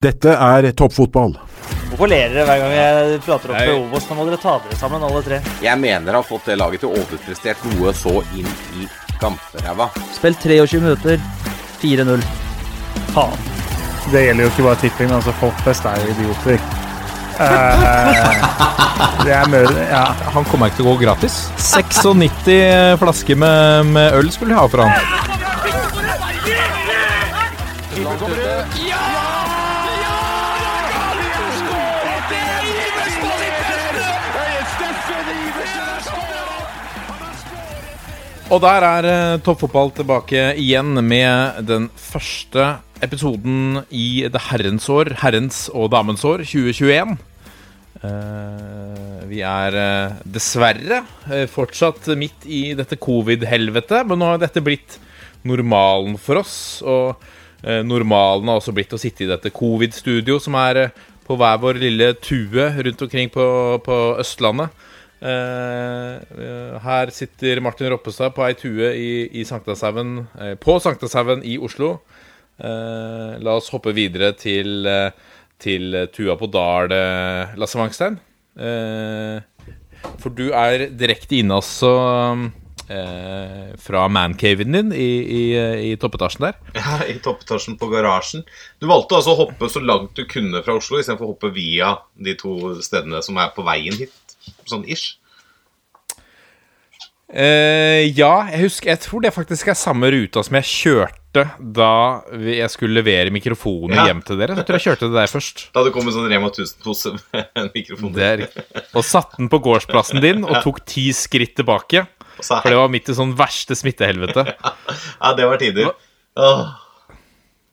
Dette er toppfotball. Hvorfor ler dere hver gang jeg prater opp til Obos? Nå må dere ta dere sammen, alle tre. Jeg mener har fått det laget til å overprestert noe så inn i gamperæva. Spill 23 minutter. 4-0. Faen. Det gjelder jo ikke bare tipping, men altså folk flest er jo idioter. Det mør... Ja. Han kommer ikke til å gå gratis. 96 flasker med, med øl skulle de ha for han. Og der er eh, toppfotball tilbake igjen med den første episoden i det herrens år, herrens og damens år 2021. Eh, vi er eh, dessverre fortsatt midt i dette covid-helvetet, men nå har dette blitt normalen for oss. Og normalen har også blitt å sitte i dette covid-studio, som er på hver vår lille tue rundt omkring på, på Østlandet. Eh, eh, her sitter Martin Roppestad på ei tue i, i Sankthanshaugen, eh, på Sankthanshaugen i Oslo. La oss hoppe videre til, til tua på Dal, Lasse Wangstein. For du er direkte inne, altså, eh, fra mancaven din i, i, i toppetasjen der. Ja, I toppetasjen på garasjen. Du valgte altså å hoppe så langt du kunne fra Oslo, istedenfor å hoppe via de to stedene som er på veien hit. Sånn ish. Uh, ja, jeg husker Jeg tror det faktisk er samme ruta som jeg kjørte da jeg skulle levere mikrofonen Ja. hjem til dere. Jeg tror jeg kjørte det der først. Da det kommet sånn Rema 1000-pose med en mikrofon. Det er. Og satte den på gårdsplassen din og tok ti skritt tilbake. For det var midt i sånn verste smittehelvete. Ja, det var tider. Åh.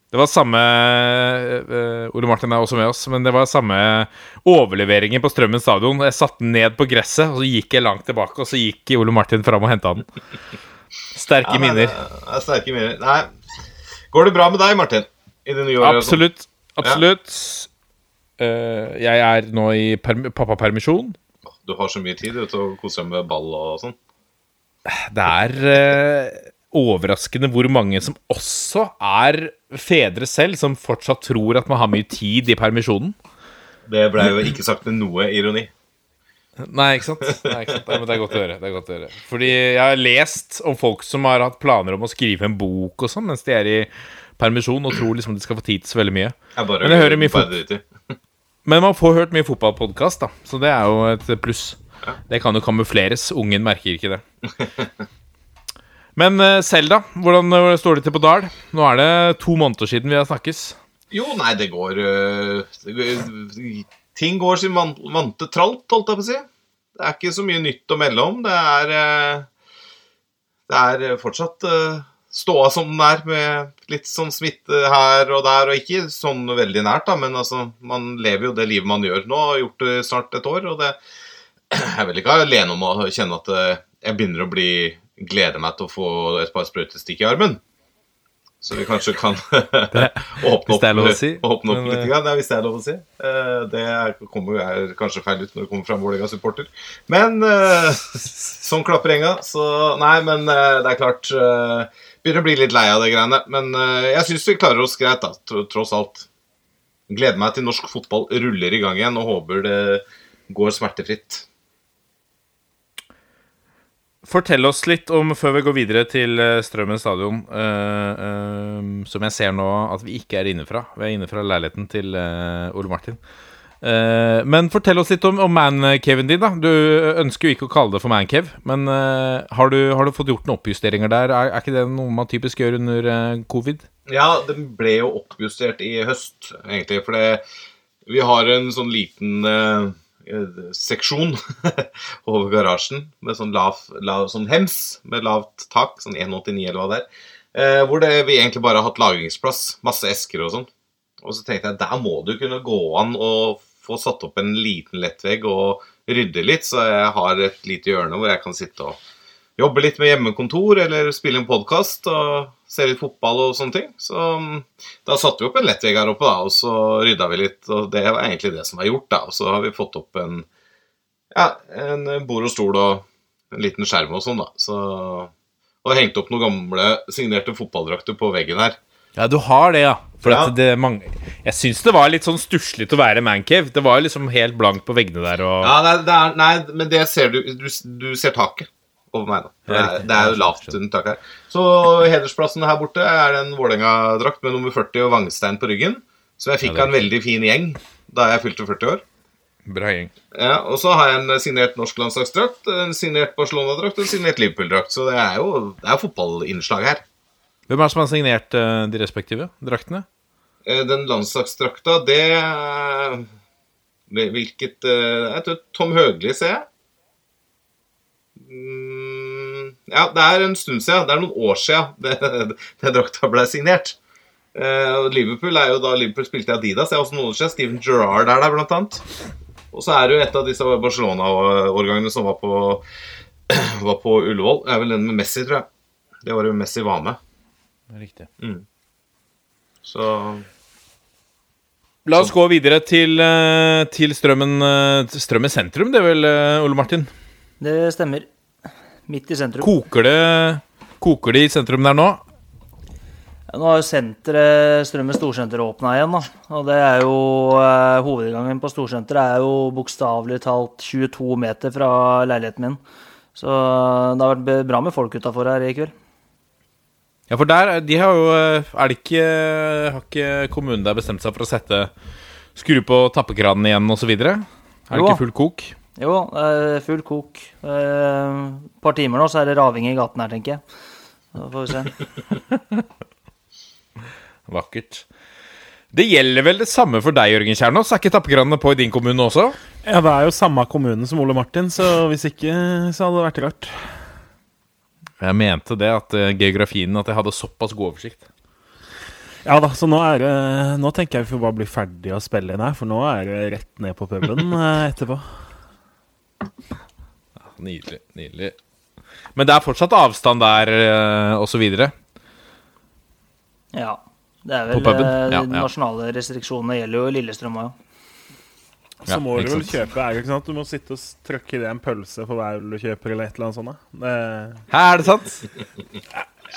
Det var samme uh, Ole Martin er også med oss, men det var samme overleveringen på Strømmen stadion. Jeg satte den ned på gresset, og så gikk jeg langt tilbake, og så gikk Ole Martin fram og henta den. Sterke Ja, nei, minner. Er sterke minner. Nei. Går det bra med deg, Martin? Absolutt. Absolutt. Eh, jeg er nå i perm pappapermisjon. Du har så mye tid du, til å kose deg med ball og sånn. Det er eh, overraskende hvor mange som også er fedre selv, som fortsatt tror at man har mye tid i permisjonen. Det ble jo ikke sagt med noe ironi. Nei, ikke sant? Nei, ikke sant? Nei, men det er godt å høre. det er godt å høre Fordi jeg har lest om folk som har hatt planer om å skrive en bok og sånn mens de er i permisjon og tror liksom de skal få tid til så veldig mye. Jeg bare, Men jeg hører mye fot- Men man får hørt mye fotballpodkast, da, så det er jo et pluss. Det kan jo kamufleres. Ungen merker ikke det. Men Selda, selv, da? Hvordan eh, står det til på Dal? Nå er det to måneder siden vi har snakkes. Jo, nei, det går, det går Ting går sin van- vante tralt, holdt jeg på å si. Det er ikke så mye nytt å melde om. Det er Det er fortsatt ståa som den er, med litt sånn smitte her og der, og ikke sånn veldig nært, da, men altså, man lever jo det livet man gjør nå, har gjort det snart et år, og det Jeg vel ikke alene om å kjenne at jeg begynner å bli Gleder meg til å få et par sprøytestikk i armen. Så vi kanskje kan åpne hvis opp, å si. åpne opp Men, litt. eh. Ja, hvis det er lov å si. Eh, Det er, kommer jo er kanskje feil ut når det kommer fra Vålerenga-supporter. Men sånn klapper enga. Så nei, men det er klart Begynner å bli litt lei av det greiene. Men jeg syns vi klarer oss greit, da, tross alt. Gleder meg til norsk fotball ruller i gang igjen, og håper det går smertefritt. Fortell oss litt om, før vi går videre til eh, Strømmen stadion, uh, uh, som jeg ser nå at vi ikke er inne fra. Vi er inne fra leiligheten til uh, Ole Martin. Men fortell oss litt om, om mancaven din. da Du ønsker jo ikke å kalle det for mancave, men har, du, har du fått gjort noen oppjusteringer der? Er, er ikke det noe man typisk gjør under covid? Ja, den ble jo oppjustert i høst, egentlig. For vi har en sånn liten seksjon over garasjen med sånn lav, lav sånn hems med lavt tak, sånn 1,89 eller hva det er. Eh, hvor det, vi egentlig bare har hatt lagringsplass, masse esker og sånn. Og så tenkte jeg der må du kunne gå an å få satt opp en liten lettvegg og rydde litt, så jeg har et lite hjørne hvor jeg kan sitte og jobbe litt med hjemmekontor eller spille en podkast og se litt fotball og sånne ting. Så mm, da satte vi opp en lettvegg her oppe, da, og så rydda vi litt. Og det var egentlig det som var gjort, da. Og så har vi fått opp en ja, en bord og stol og en liten skjerm og sånn, da. Så, og hengt opp noen gamle signerte fotballdrakter på veggen her. Ja, du har det, ja. For Ja. det mange Jeg syns det var litt sånn stusslig å være mancave. Det var liksom helt blankt på veggene der og Ja, nei, det er, nei, men det ser du Du, du ser taket over meg, da. Det er, det er jo lavt unntak her. Så hedersplassen her borte er en Vålerenga-drakt med nummer 40 og vangstein på ryggen. Så jeg fikk av en veldig fin gjeng da jeg fylte 40 år. Bra gjeng. Ja, og så har jeg en signert norsk landslagsdrakt, en signert Barcelona-drakt og en signert Liverpool-drakt. Så det er jo det er fotballinnslag her. Hvem er det som har signert eh, de respektive draktene? Eh, Den landslagsdrakta, det er- Hvilket Jeg tror Tom Høgli, ser jeg. Mm, ja, det er en stund siden. Det er noen år siden det, det drakta ble signert. Uh, Liverpool er jo da Liverpool spilte i Adidas. Det er også noen år siden. Steven Gerrard er der, blant annet. Og så er det jo et av disse Barcelona-årgangene som var på, var på Ullevål. Det er vel den med Messi, tror jeg. Det var jo Messi var med. Riktig. Så La oss gå videre til, eh, til Strømmen, eh, Strømmen sentrum, det er vel, Ole Martin? Det stemmer. Midt i sentrum. Koker det, koker det i sentrum der nå? Ja, Nå har jo senteret, Strømmen storsenter åpna igjen, da. Og det er jo eh, Hovedinngangen på storsenteret er jo bokstavelig talt 22 meter fra leiligheten min. Så det har vært bra med folk utafor her i kveld. Ja, for der, de har jo eh, Er det ikke Har ikke kommunen der bestemt seg for å sette Skru på tappekranen igjen videre? Er det Jo. ikke full kok? Jo, eh, full kok. Et par timer nå, så er det raving i gaten her, tenker jeg. Da får vi se. Vakkert. Det gjelder vel det samme for deg, Jørgen Kjernås? Er ikke tappekranene på i din kommune også? Ja, det er jo samme kommune som Ole Martin, så hvis ikke, så hadde det vært rart. Jeg mente det, at eh, geografien At jeg hadde såpass god oversikt. Ja da, så nå er det Nå tenker jeg vi får bare bli ferdig å spille inn her, for nå er det rett ned på puben eh, etterpå. Nydelig. nydelig Men det er fortsatt avstand der, eh, og så videre? Ja. Det er vel eh, Ja, De nasjonale restriksjonene gjelder jo i Lillestrøm òg. Så Ja, må du vel kjøpe er det ikke sant? Du må sitte og trykke i deg en pølse for hver du kjøper, eller et eller annet sånt. Hæ, er det sant?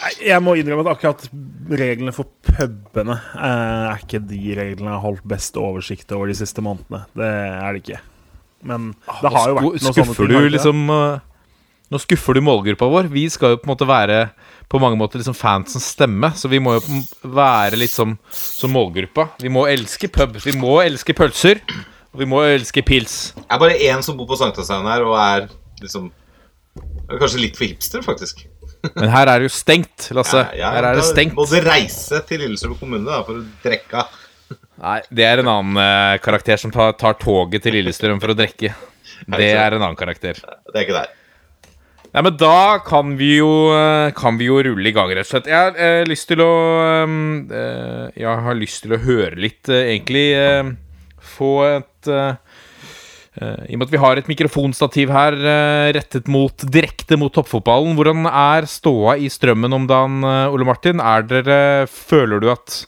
jeg- jeg må innrømme at akkurat reglene for pubene eh, er ikke de reglene jeg har holdt best oversikt over de siste månedene. Det er det ikke. Men det har jo vært noen sånne ting. Du liksom eh, Nå skuffer du målgruppa vår. Vi skal jo på en måte være på mange måter liksom fansens stemme, så vi må jo være litt som, som målgruppa. Vi må elske pub. Vi må elske pølser. Og vi må elske pils. Det er bare én som bor på Sankthanshaugen her, og er liksom Kanskje litt for hipster, faktisk. Men her er det jo stengt, Lasse. Ja, Her er det stengt. Må du reise til Lillestrøm kommune da, for å drikke av. Nei, det er en annen eh, karakter som tar, tar toget til Lillestrøm for å drikke. Det er en annen karakter. Det er ikke der. Nei, men da kan vi jo, eh, kan vi jo rulle i gang, rett og slett. Jeg har eh, lyst til å um, eh, Jeg har lyst til å høre litt, eh, egentlig eh, Få et eh, eh, I og med at vi har et mikrofonstativ her eh, rettet mot direkte mot toppfotballen, hvordan er ståa i strømmen om dagen, eh, Ole Martin? Er dere Føler du at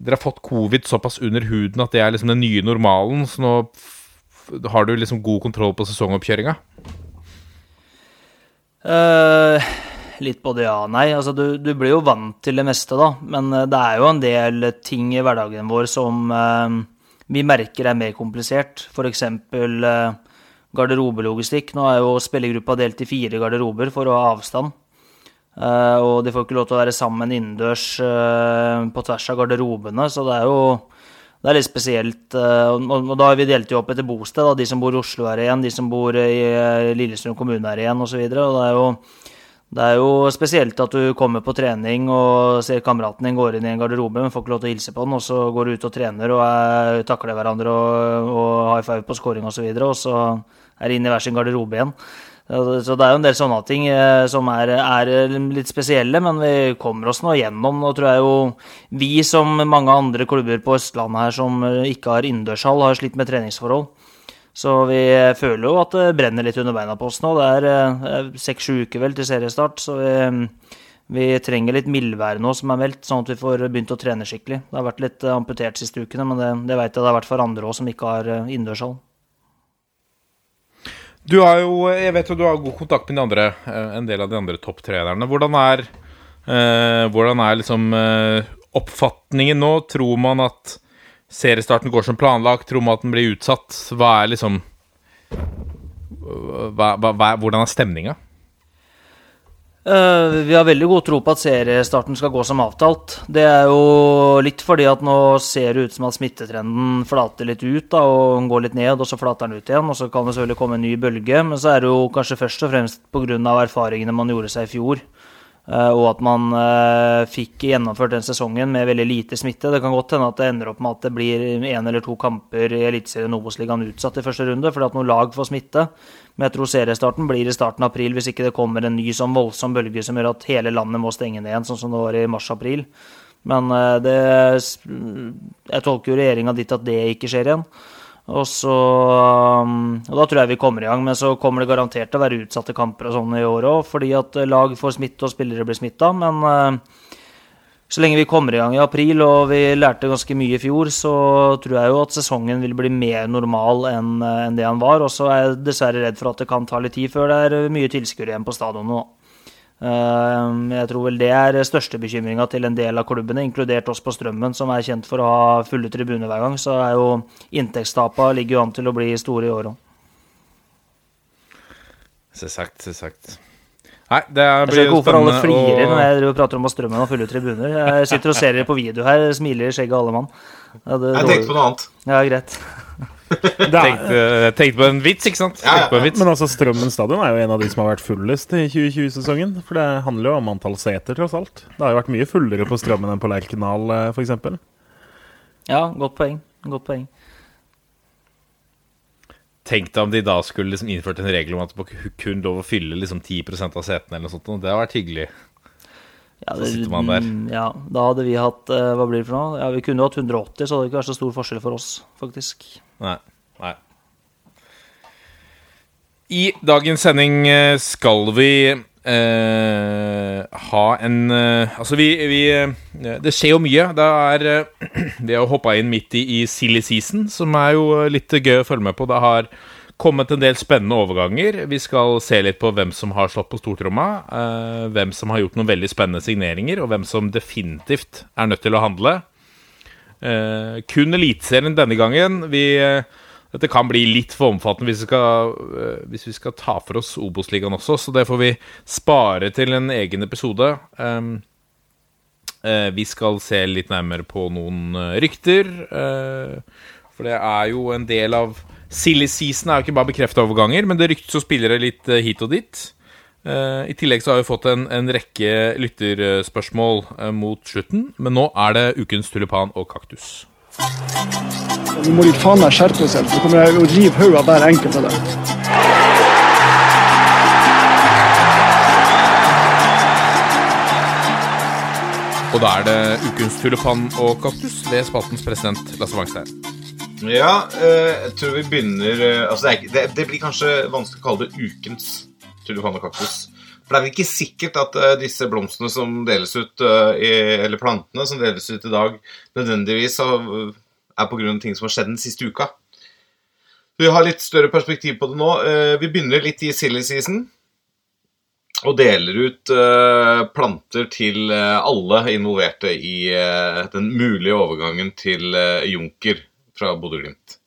dere har fått covid såpass under huden at det er liksom den nye normalen, så nå har du liksom god kontroll på sesongoppkjøringa? Uh, litt både ja og nei. Altså, du, du blir jo vant til det meste, da. Men eh, det er jo en del ting i hverdagen vår som uh, vi merker er mer komplisert. F.eks. Uh, garderobelogistikk. Nå er jo spillergruppa delt i fire garderober for å ha avstand. Eh, og de får ikke lov til å være sammen innendørs eh, på tvers av garderobene, så det er jo det er litt spesielt. eh, og, da har vi delt jo opp etter bosted. Da. De som bor i Oslo er igjen, de som bor i Lillestrøm kommune er igjen osv. Det er jo det er jo spesielt at du kommer på trening og ser kameraten din går inn i en garderobe, men får ikke lov til å hilse på den, og så går du ut og trener og er, takler hverandre og, og high five på scoring osv., og, så videre, og så er de inne i hver sin garderobe igjen. Så så det er jo en del sånne ting eh, som er, er litt spesielle, men vi kommer oss nå gjennom. Nå tror jeg jo vi, som mange andre klubber på Østlandet her som eh, ikke har innendørshall, har slitt med treningsforhold. Så vi føler jo at det brenner litt under beina på oss nå. Det er seks-sju uker vel til seriestart, så vi, vi trenger litt mildvær nå som er meldt, sånn at vi får begynt å trene skikkelig. Det har vært litt eh, amputert siste ukene, men det, det vet jeg det har vært for andre òg som ikke har eh, innendørshall. Du har jo, jeg vet jo du har god kontakt med de andre, eh, en del av de andre topptrenerne. Hvordan er, eh, hvordan er liksom eh, oppfatningen nå? Tror man at seriestarten går som planlagt? Tror man at den blir utsatt? Hva er liksom hva, hva, hva, Hvordan er stemninga? Uh, vi har veldig god tro på at seriestarten skal gå som avtalt. Det er jo litt fordi at nå ser det ut som at smittetrenden flater litt ut da, og går litt ned, og så flater den ut igjen. Og så kan det selvfølgelig komme en ny bølge, men så er det jo kanskje først og fremst pga. erfaringene man gjorde seg i fjor. Uh, og at man uh, fikk gjennomført den sesongen med veldig lite smitte. Det kan godt hende at det ender opp med at det blir én eller to kamper i Eliteserien Obos-ligaen utsatt i første runde fordi at noen lag får smitte. Men jeg tror seriestarten blir i starten av april hvis ikke det kommer en ny sånn voldsom bølge som gjør at hele landet må stenge ned igjen, sånn som det var i mars-april. Men eh, det Jeg tolker jo regjeringa dit at det ikke skjer igjen. Og så um, og Da tror jeg vi kommer i gang, men så kommer det garantert til å være utsatte kamper og sånn i år òg, fordi at lag får smitte og spillere blir smitta. Men uh, så lenge vi kommer i gang i april, og vi lærte ganske mye i fjor, så tror jeg jo at sesongen vil bli mer normal enn, enn det han var. Og så er jeg dessverre redd for at det kan ta litt tid før det er mye tilskuere igjen på stadionet nå. Eh, jeg tror vel det er største bekymringa til en del av klubbene, inkludert oss på Strømmen, som er kjent for å ha fulle tribuner hver gang. Så er jo inntektstapa ligger jo an til å bli store i år òg. Selvsagt, selvsagt. Nei, det blir jeg hvorfor alle flirer og... når jeg prater om strømmen og fulle tribuner. Jeg sitter og ser dere på video her, smiler i skjegget alle mann. Ja, jeg tenkte på noe annet. Ja, greit. Tenkte, tenkte, på en vits, ikke sant? Ja, ja. Men altså, Strømmen stadion er jo en av de som har vært fullest i 2020-sesongen. For det handler jo om antall seter, tross alt. Det har jo vært mye fullere på Strømmen enn på Lerkendal, eh, f.eks. Ja, godt poeng. Godt poeng. Tenk deg om de da skulle liksom innført en regel om at man kun lov å fylle liksom 10% av setene. eller noe sånt. Det hadde vært hyggelig. Ja, det, så sitter man der. Mm, ja, da hadde vi hatt uh, Hva blir det for noe? Ja, Vi kunne jo hatt 180, så hadde det ikke vært så stor forskjell for oss, faktisk. Nei, nei. I dagens sending eh, skal vi Uh, ha en uh, Altså, vi, vi uh, Det skjer jo mye. Det er Vi har hoppa inn midt i, i silly season, som er jo litt gøy å følge med på. Det har kommet en del spennende overganger. Vi skal se litt på hvem som har slått på stortromma. hvem som har gjort noen veldig spennende signeringer, og hvem som definitivt er nødt til å handle. Kun Eliteserien denne gangen. Vi dette kan bli litt for omfattende hvis vi skal, eh, hvis vi skal ta for oss Obos-ligaen også, så det får vi spare til en egen episode. Eh, vi skal se litt nærmere på noen uh, rykter. For det er jo en del av Silly season er jo ikke bare bekrefta overganger, men det ryktes jo spillere litt hit og dit. I tillegg så har vi fått en, en rekke lytterspørsmål mot slutten, men nå er det ukens tulipan og kaktus. Nå må de faen meg skjerpe seg, så kommer jeg å rive hodet av hver enkelt av dem. Og da er det ukens tulipan og kaktus ved spaltens president Lasse Wangstein. Ja, eh, jeg tror vi begynner eh, Altså, det, er, det, det, blir kanskje vanskelig å kalle det ukens tulipan og kaktus. For det er ikke sikkert at uh, disse blomstene som deles ut, i, eller plantene som deles ut i dag, nødvendigvis har, er pga. ting som har skjedd den siste uka. Vi har litt større perspektiv på det nå. Vi begynner litt i silly season. Og deler ut planter til alle involverte i den mulige overgangen til Junker fra Bodø-Glimt.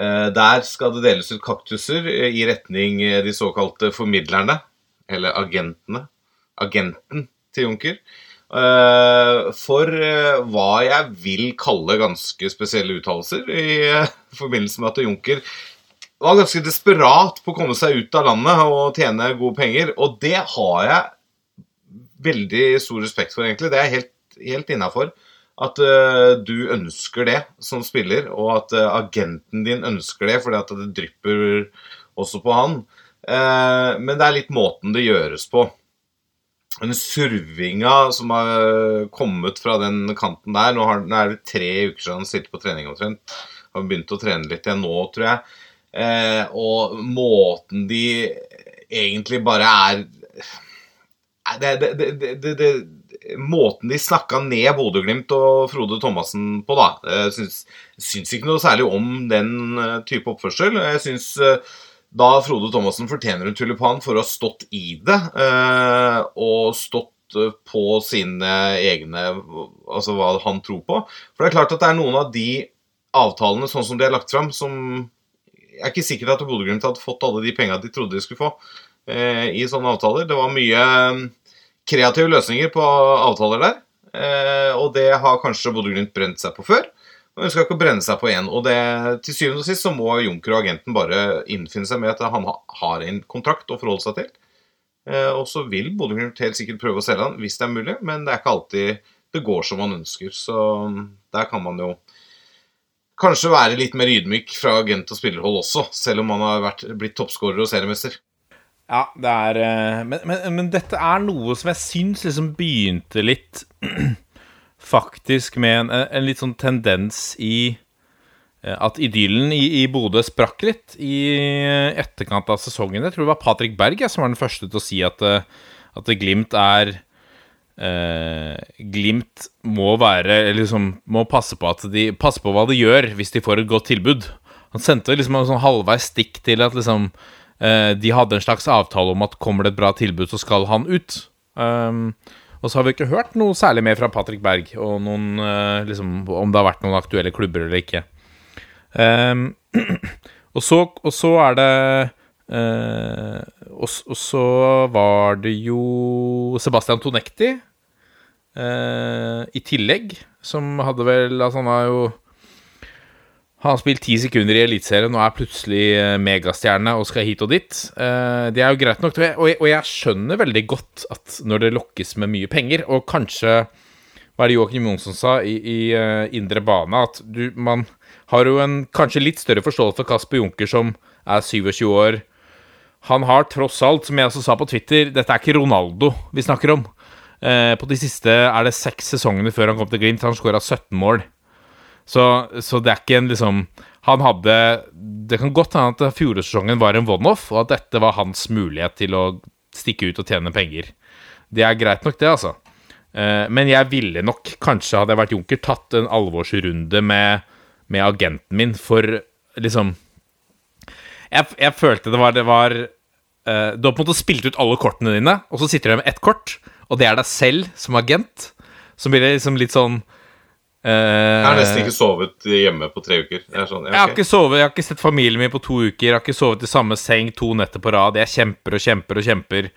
Der skal det deles ut kaktuser i retning de såkalte formidlerne eller agentene, agenten til Junker, eh, for eh, hva jeg vil kalle ganske spesielle uttalelser i eh, forbindelse med at Junker var ganske desperat på å komme seg ut av landet og tjene gode penger. Og det har jeg veldig stor respekt for, egentlig. Det er helt, helt innafor. At uh, du ønsker det som spiller, og at uh, agenten din ønsker det fordi at det drypper også på han. Uh, men det er litt måten det gjøres på. Den survinga som har kommet fra den kanten der Nå, har, nå er det tre uker siden han sitter på trening omtrent. Har begynt å trene litt igjen nå, tror jeg. Og måten de egentlig bare er det, det, det, Måten de snakka ned Bodø-Glimt og Frode Thomassen på, da Jeg syns, syns, ikke noe særlig om den eh, type oppførsel. Jeg syns da Frode Thomassen fortjener en tulipan for å ha stått i det, eh, og stått på sine egne Altså hva han tror på. For det er klart at det er noen av de avtalene sånn som de er lagt fram, som Jeg er ikke sikker at Bodø-Glimt hadde fått alle de penga de trodde de skulle få eh, i sånne avtaler. Det var mye kreative løsninger på avtaler der. Eh, og det har kanskje Bodø-Glimt brent seg på før. Og ønsker ikke å brenne seg på igjen. Og det, til syvende og sist så må Junker og agenten bare innfinne seg med at han har en kontrakt å forholde seg til. Eh, og så vil Bodø-Glimt helt sikkert prøve å selge han hvis det er mulig, men det er ikke alltid det går som man ønsker. Så der kan man jo kanskje være litt mer ydmyk fra agent og spillerhold også, selv om man har vært, blitt toppskårer og seriemester. Ja, det er eh, men, men, men, dette er noe som jeg syns liksom begynte litt Faktisk med en, en, litt sånn tendens i eh, at idyllen i, i Bodø sprakk litt i etterkant av sesongen. Jeg tror det var Patrick Berg som var den første til å si at, eh, at Glimt er eh, Glimt må være liksom, Må passe på, de, passe på hva de gjør hvis de får et godt tilbud. Han sendte liksom en sånn halvveis stikk til at liksom Eh, de hadde en slags avtale om at kommer det et bra tilbud, så skal han ut. Um, og så har vi ikke hørt noe særlig mer fra Patrick Berg og noen, uh, liksom, om det har vært noen aktuelle klubber eller ikke. Um, og, så, og, så, er det uh, og, og, så var det jo Sebastian Tonekti uh, i tillegg, som hadde vel Altså, han har jo han har spilt ti sekunder i Eliteserien og er plutselig eh, megastjerne og skal hit og dit. Eh, det er jo greit nok, og jeg skjønner veldig godt at når det lokkes med mye penger, og kanskje hva er det Joakim Jonsson sa i, i uh, indre bane, at du, man har jo en kanskje litt større forståelse for Kasper Junker, som er 27 år. Han har tross alt, som jeg også sa på Twitter, dette er ikke Ronaldo vi snakker om. På de siste er det seks sesongene før han kom til Glimt. Han skåra 17 mål. Så, så, det er ikke en liksom Han hadde Det kan godt hende at fjorårssesongen var en one-off, og at dette var hans mulighet til å stikke ut og tjene penger. Det er greit nok, det, altså. Eh, men jeg ville nok, kanskje hadde jeg vært Junker, tatt en alvorsrunde med, med agenten min for liksom Jeg, jeg følte det var, det var uh, Du har på en måte spilt ut alle kortene dine, og så sitter du med ett kort, og det er deg selv som agent. Så blir det liksom litt sånn jeg har nesten ikke sovet hjemme på tre uker. Jeg, sånn, okay. jeg, har ikke sovet, jeg har ikke sett familien min på to uker. Jeg har ikke sovet i samme seng to netter på rad. Jeg kjemper og kjemper og kjemper.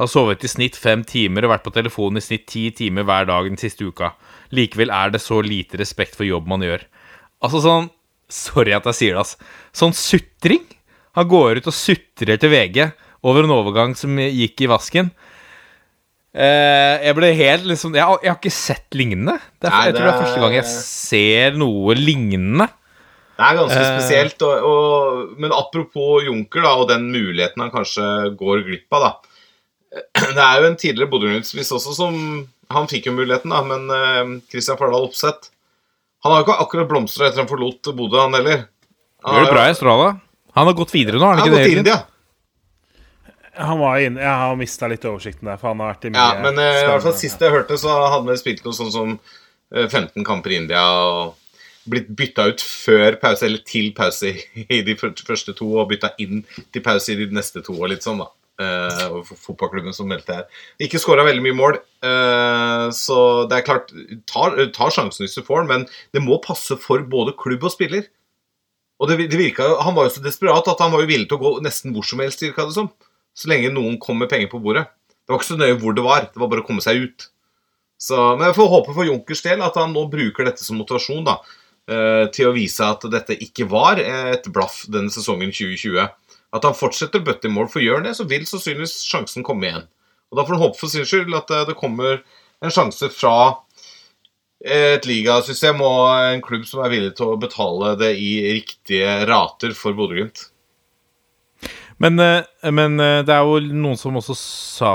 Har sovet i snitt fem timer og vært på telefonen i snitt ti timer hver dag den siste uka. Likevel er det så lite respekt for jobb man gjør. Altså sånn Sorry at jeg sier det, altså. Sånn sutring. Han går ut og sutrer til VG over en overgang som gikk i vasken. Uh, jeg ble helt liksom Jeg, jeg, har ikke sett lignende. Er, Nei, jeg tror det er første gang jeg ser noe lignende. Det er ganske uh, spesielt. Og, og, men apropos Junker da, og den muligheten han kanskje går glipp av, da. Det er jo en tidligere Bodø-Glimt-spiss også som Han fikk jo muligheten, da, men uh, Christian Fardal Opseth Han har jo ikke akkurat blomstra etter han forlot Bodø, han heller. Han Gjør det bra i Australia. Han har gått videre nå, har han ikke det? India. Han var inne, Jeg har mista litt oversikten der, for han har vært i mye Ja, men uh, i hvert fall sist jeg hørte, så hadde han spilt noe sånn som uh, eh, 15 kamper i India og blitt bytta ut før pause, eller til pause i de første to, og bytta inn til pause i de neste to, og litt sånn, da. Uh, fotballklubben som meldte her. Ikke skåra veldig mye mål, uh, så det er klart Tar, tar sjansen hvis du får den, men det må passe for både klubb og spiller. Og det, det virka, Han var jo så desperat at han var jo villig til å gå nesten hvor som helst, virka det som. Sånn så lenge noen kom med penger på bordet. Det var ikke så nøye hvor det var, det var bare å komme seg ut. Så, men jeg får håpe for Junkers del at han nå bruker dette som motivasjon da, eh, til å vise at dette ikke var et blaff denne sesongen 2020. At han fortsetter bøtte i mål, for gjør det, så vil sannsynligvis sjansen komme igjen. Og Da får han håpe for sin skyld at eh, det kommer en sjanse fra et ligasystem og en klubb som er villig til å betale det i riktige rater for Bodø-Glimt. Men, eh, men, eh, det er jo noen som også sa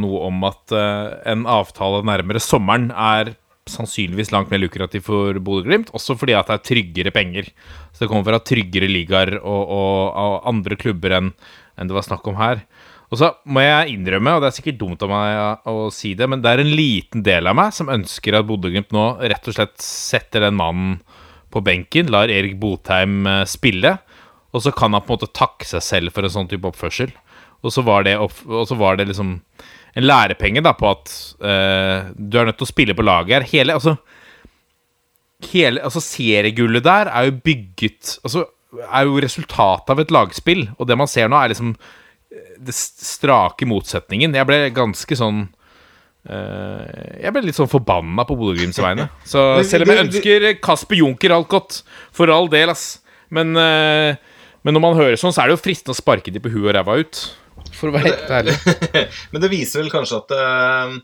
noe om at eh, en avtale nærmere sommeren er sannsynligvis langt mer lukrativ for Bodø-Glimt, også fordi at det er tryggere penger. Så det kommer fra tryggere ligaer og, og, og, andre klubber enn, enn det var snakk om her. Og så må jeg innrømme, og det er sikkert dumt av meg å si det, men det er en liten del av meg som ønsker at Bodø-Glimt nå rett og slett setter den mannen på benken, lar Erik Botheim spille og så kan han på en måte takke seg selv for en sånn type oppførsel. Og så var det, så var det liksom en lærepenge da, på at uh, du er nødt til å spille på laget her. Hele, altså, hele altså Seriegullet der er jo bygget Altså er jo resultatet av et lagspill, og det man ser nå, er liksom eh, det strake motsetningen. Jeg ble ganske sånn Uh, Jeg ble litt sånn forbanna på Bodø-Glimts vegne. Så selv om jeg ønsker Kasper Junker alt godt, for all del, ass. Men, eh, men når man hører sånn, så er det jo fristende å sparke de på huet og ræva ut. For å være helt ærlig. Men det viser vel kanskje at uh,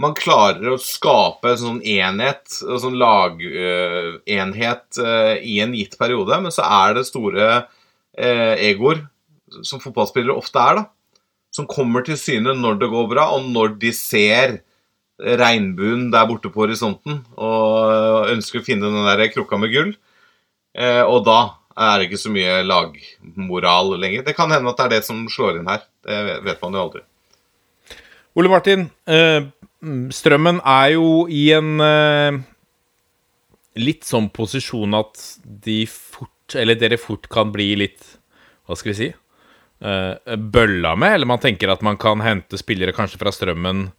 man klarer å skape en sånn enhet, en sånn lagenhet uh, i en gitt periode, men så er det store uh, egoer, som fotballspillere ofte er, da, som kommer til syne når det går bra, og når de ser regnbuen der borte på horisonten og ønsker å finne den der krukka med gull. Uh, og da er det ikke så mye lagmoral lenger. Det kan hende at det er det som slår inn her. Det vet man jo aldri. Ole Martin, Strømmen er jo i en uh, litt sånn posisjon at de fort Eller dere fort kan bli litt Hva skal vi si? Uh, bølla med, eller man tenker at man kan hente spillere kanskje fra Strømmen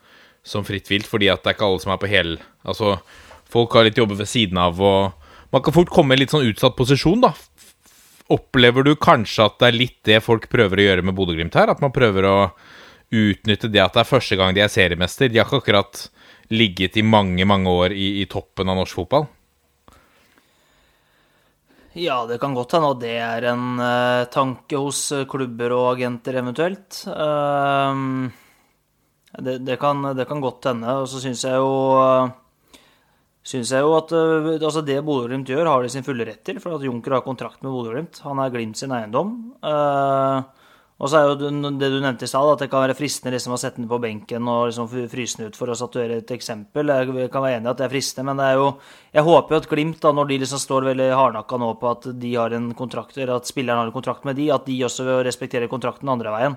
som fritt vilt, fordi at det er ikke alle som er på hel Altså, folk har litt jobber ved siden av, og man kan fort komme i en litt sånn utsatt posisjon, da. Opplever du kanskje at det er litt det folk prøver å gjøre med Bodø-Glimt her? At man prøver å utnytte det at det er første gang de er seriemester. De har ikke akkurat ligget i mange, mange år i, i toppen av norsk fotball. Ja, det kan godt hende at det er en uh, tanke hos eh, klubber og agenter eventuelt. Uh, det, det, kan, det, kan, godt hende. Og så syns jeg jo uh, Synes jeg jo at altså Det Bodø-Glimt gjør, har de sin fulle rett til. For at Junker har kontrakt med Bodø-Glimt. Han er Glimt sin eiendom. Uh, og så er jo det du nevnte i stad, at det kan være fristende liksom å sette den på benken og liksom fryse den ut for å statuere et eksempel. Jeg kan være enig i at det er fristende, men det er jo Jeg håper jo at Glimt, da, når de liksom står veldig hardnakka nå på at de har en kontrakt, eller at spilleren har en kontrakt med de, at de også respekterer kontrakten andre veien.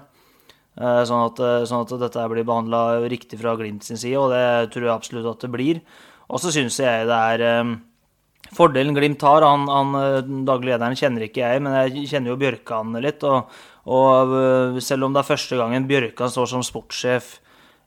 Eh, sånn at, eh, sånn at dette blir behandla riktig fra Glimt sin side, og det tror jeg absolutt at det blir. Og så syns jeg det er um, Fordelen Glimt har, han, han daglig lederen kjenner ikke jeg, men jeg kjenner jo Bjørkan litt. og og øh, selv om det er første gangen Bjørkan står som sportssjef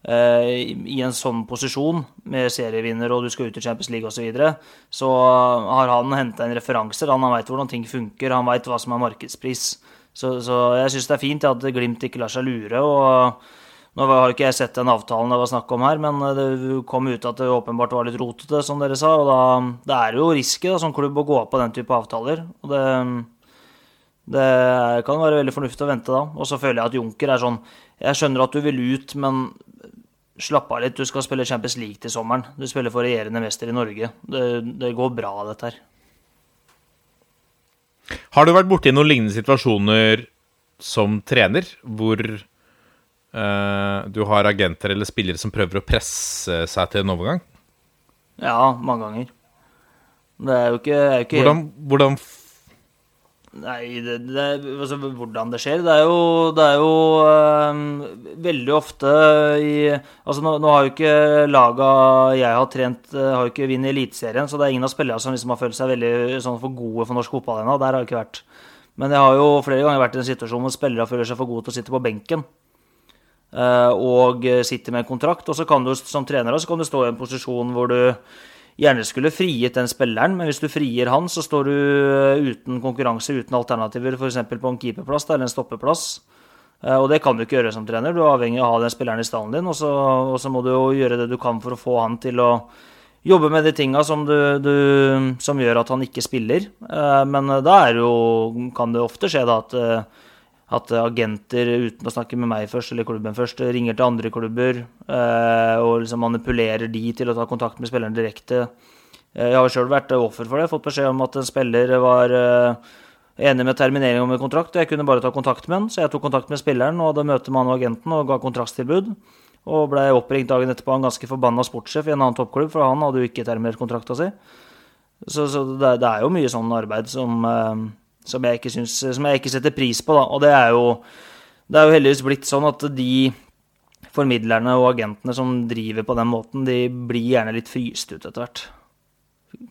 eh, i en sånn posisjon, med serievinner og du skal ut i Champions League osv., så, videre, så har han henta inn referanser. Han veit hvordan ting funker, han veit hva som er markedspris. Så, så jeg syns det er fint at Glimt ikke lar seg lure. og nå har ikke jeg sett den avtalen det var snakk om her, men det kom ut at det åpenbart var litt rotete, som dere sa. Og da, det er jo risky da, som klubb å gå på den type avtaler. Og det, det kan være veldig fornuftig å vente da. Og så føler jeg at Junker er sånn Jeg skjønner at du vil ut, men slapp av litt. Du skal spille Champions League til sommeren. Du spiller for regjerende mester i Norge. Det, det går bra, dette her. Har du vært borti noen lignende situasjoner som trener, hvor du har agenter eller spillere som prøver å presse seg til en overgang? Ja, mange ganger. Det er jo ikke, er ikke hvordan, hvordan Nei, det, det, altså, hvordan det skjer Det er jo, det er jo øh, veldig ofte i Altså, nå, nå, har jo ikke laga jeg har trent, eh, har jo ikke vunnet Eliteserien, så det er ingen av spillerne som liksom har følt seg veldig sånn, for gode for norsk fotball ennå. Der har jeg ikke vært. Men jeg har jo flere ganger vært i en situasjon hvor spillere føler seg for gode til å sitte på benken. Øh, og sitter med en kontrakt. Og så kan du som trener så kan du stå i en posisjon hvor du gjerne skulle frigitt den spilleren, men hvis du frigir han, så står du eh, uten konkurranse, uten alternativer, f.eks. på en keeperplass eller en stoppeplass. Eh, og det kan du ikke gjøre som trener. Du er avhengig av å ha den spilleren i stallen din, og så, og så må du jo gjøre det du kan for å få han til å jobbe med de tinga som, som, gjør at han ikke spiller. Eh, men da jo, kan det ofte skje da at at agenter, uten å snakke med meg først, eller klubben først, ringer til andre klubber eh, og liksom manipulerer de til å ta kontakt med spilleren direkte. Eh, jeg har sjøl vært offer for det. Fått beskjed om at en spiller var eh, enig med terminering om en kontrakt. Jeg kunne bare ta kontakt med han, så jeg tok kontakt med spilleren og hadde møte med han og agenten og ga kontraktstilbud. Og ble oppringt dagen etterpå av en ganske forbanna sportssjef i en annen toppklubb, for han hadde jo ikke terminert kontrakta si. Så, så det, det, er jo mye sånn arbeid som som jeg synes, som jeg ikke setter pris på. Da. Og det er, jo, det er jo heldigvis blitt sånn at de formidlerne og agentene som driver på den måten, de blir gjerne litt fryst ut etter hvert.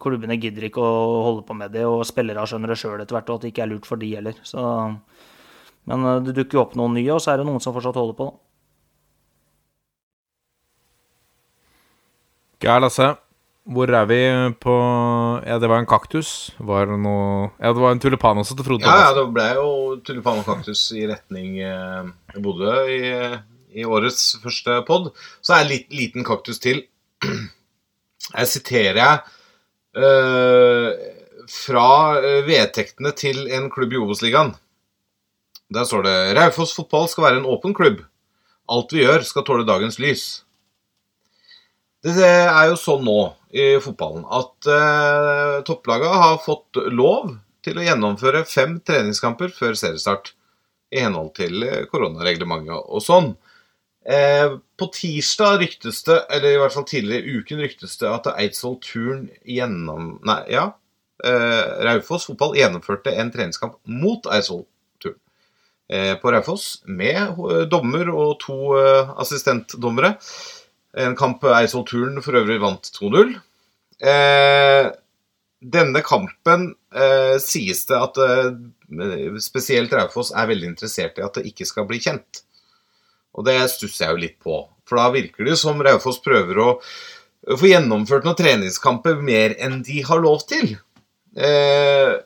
Klubbene gidder ikke å holde på med det, og spillere skjønner det sjøl etter hvert, og at det ikke er lurt for de heller. Så, men eh, det dukker jo opp noen nye, og så er det noen som fortsatt holder på, da. Geir Lasse, hvor er vi på Ja, det var en kaktus. Var det noe Ja, det var en tulipan også til Frode Ja, ja, det ble jo tulipan og kaktus i retning eh, Bodø i, i årets første pod. Så er det litt liten kaktus til. Her siterer jeg eh, fra eh, vedtektene til en klubb i Obos-ligaen. Der står det Raufoss fotball skal være en åpen klubb. Alt vi gjør, skal tåle dagens lys. Det er jo sånn nå i fotballen at eh, topplaga har fått lov til å gjennomføre fem treningskamper før seriestart. I henhold til eh, koronareglementet og sånn. Eh, på tirsdag ryktes det, eller i hvert fall tidligere i uken ryktes det at Eidsvoll Turn gjennom... Nei, ja. Eh, Raufoss fotball gjennomførte en treningskamp mot Eidsvoll Turn eh, på Raufoss med dommer og to eh, assistentdommere. En kamp Eidsvoll Turn for øvrig vant 2-0. Eh, denne kampen eh, sies det at eh, spesielt Raufoss er veldig interessert i at det ikke skal bli kjent. Og det stusser jeg jo litt på. For da virker det som Raufoss prøver å få gjennomført noen treningskamper mer enn de har lov til. Eh,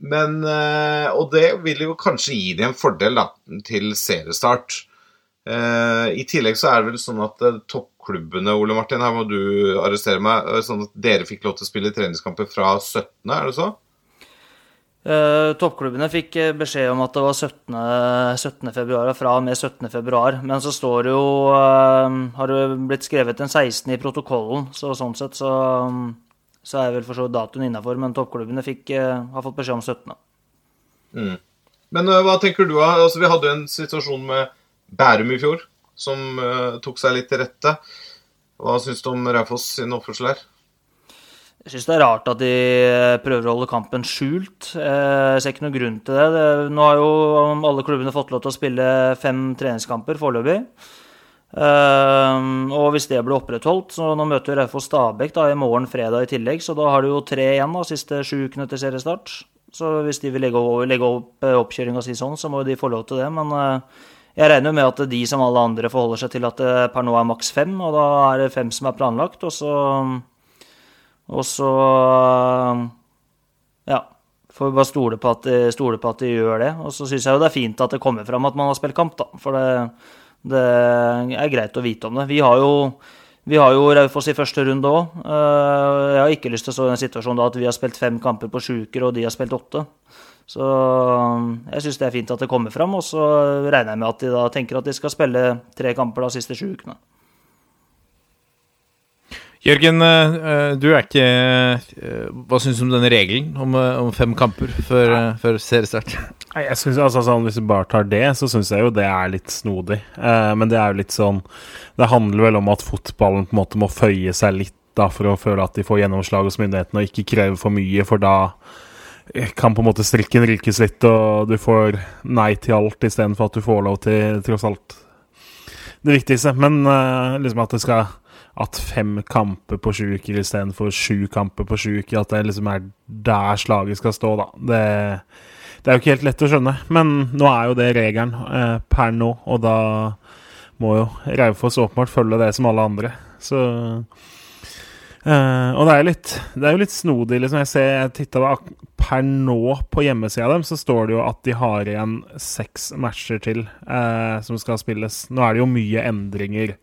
men eh, Og det vil jo kanskje gi dem en fordel da, til seriestart. Eh, I tillegg så er det vel sånn at eh, toppklubbene, Ole Martin, her må du arrestere meg, sånn at dere fikk lov til å spille treningskamper fra 17., er det så? Uh, toppklubbene fikk eh, beskjed om at det var 17. 17. februar, fra og med 17. februar. Men så står det jo uh, Har det blitt skrevet en 16. i protokollen, så sånn sett så, så er vel for så vidt datoen innafor. Men toppklubbene fikk, uh, har fått beskjed om 17. Men eh, hva tenker du? Altså, vi hadde jo en situasjon med Bærum i fjor, som eh, tok seg litt til rette. Hva syns du om Raufoss sin oppførsel her? Jeg syns det er rart at de eh, prøver å holde kampen skjult. Eh, Jeg ser ikke noen grunn til det. Nå har jo alle klubbene fått lov til å spille fem treningskamper foreløpig. Og hvis det blir opprettholdt, så nå møter Raufoss Stabæk da, i morgen fredag i tillegg, så da har de jo tre igjen da, siste sju ukene til seriestart. Så hvis de vil legge, o- legge opp oppkjøringa si sånn, så må de få lov til det. Men jeg regner med at de som alle andre forholder seg til at det per nå er maks fem, og da er det fem som er planlagt. og så... Og så Ja. Får vi bare stole på, at stole på at de gjør det. Og så syns jeg jo det er fint at det kommer fram at man har spilt kamp, da. For det, det er greit å vite om det. Vi har jo, vi har jo Raufoss i første runde òg. Jeg har ikke lyst til å stå i en situasjon da at vi har spilt fem kamper på sju uker, og de har spilt åtte. Så jeg syns det er fint at det kommer fram, og så regner jeg med at de da tenker at de skal spille tre kamper de siste sju ukene. Jørgen, eh, eh, du er ikke eh, Hva syns du om denne regelen om, om fem kamper før, før seriestart? Jeg synes, altså, sånn, Hvis du bare tar det, så syns jeg jo det er litt snodig. Eh, men det er jo litt sånn Det handler vel om at fotballen på en måte må føye seg litt da, for å føle at de får gjennomslag hos myndighetene, og ikke kreve for mye, for da kan på en måte strikken rykes litt, og du får nei til alt istedenfor at du får lov til tross alt det viktigste. Men uh, liksom at det skal At fem kamper på sju uker istedenfor sju kamper på sju uker, at det liksom er der slaget skal stå, da. Det, det er jo ikke helt lett å skjønne. Men nå er jo det regelen uh, per nå, og da må jo Raufoss åpenbart følge det som alle andre. Så eh, Og det er, jo litt, snodig, liksom. Jeg jeg titta Per nå på hjemmesida dem, så står det jo at de har igjen seks matcher til uh, som skal spilles. Nå er det jo mye endringer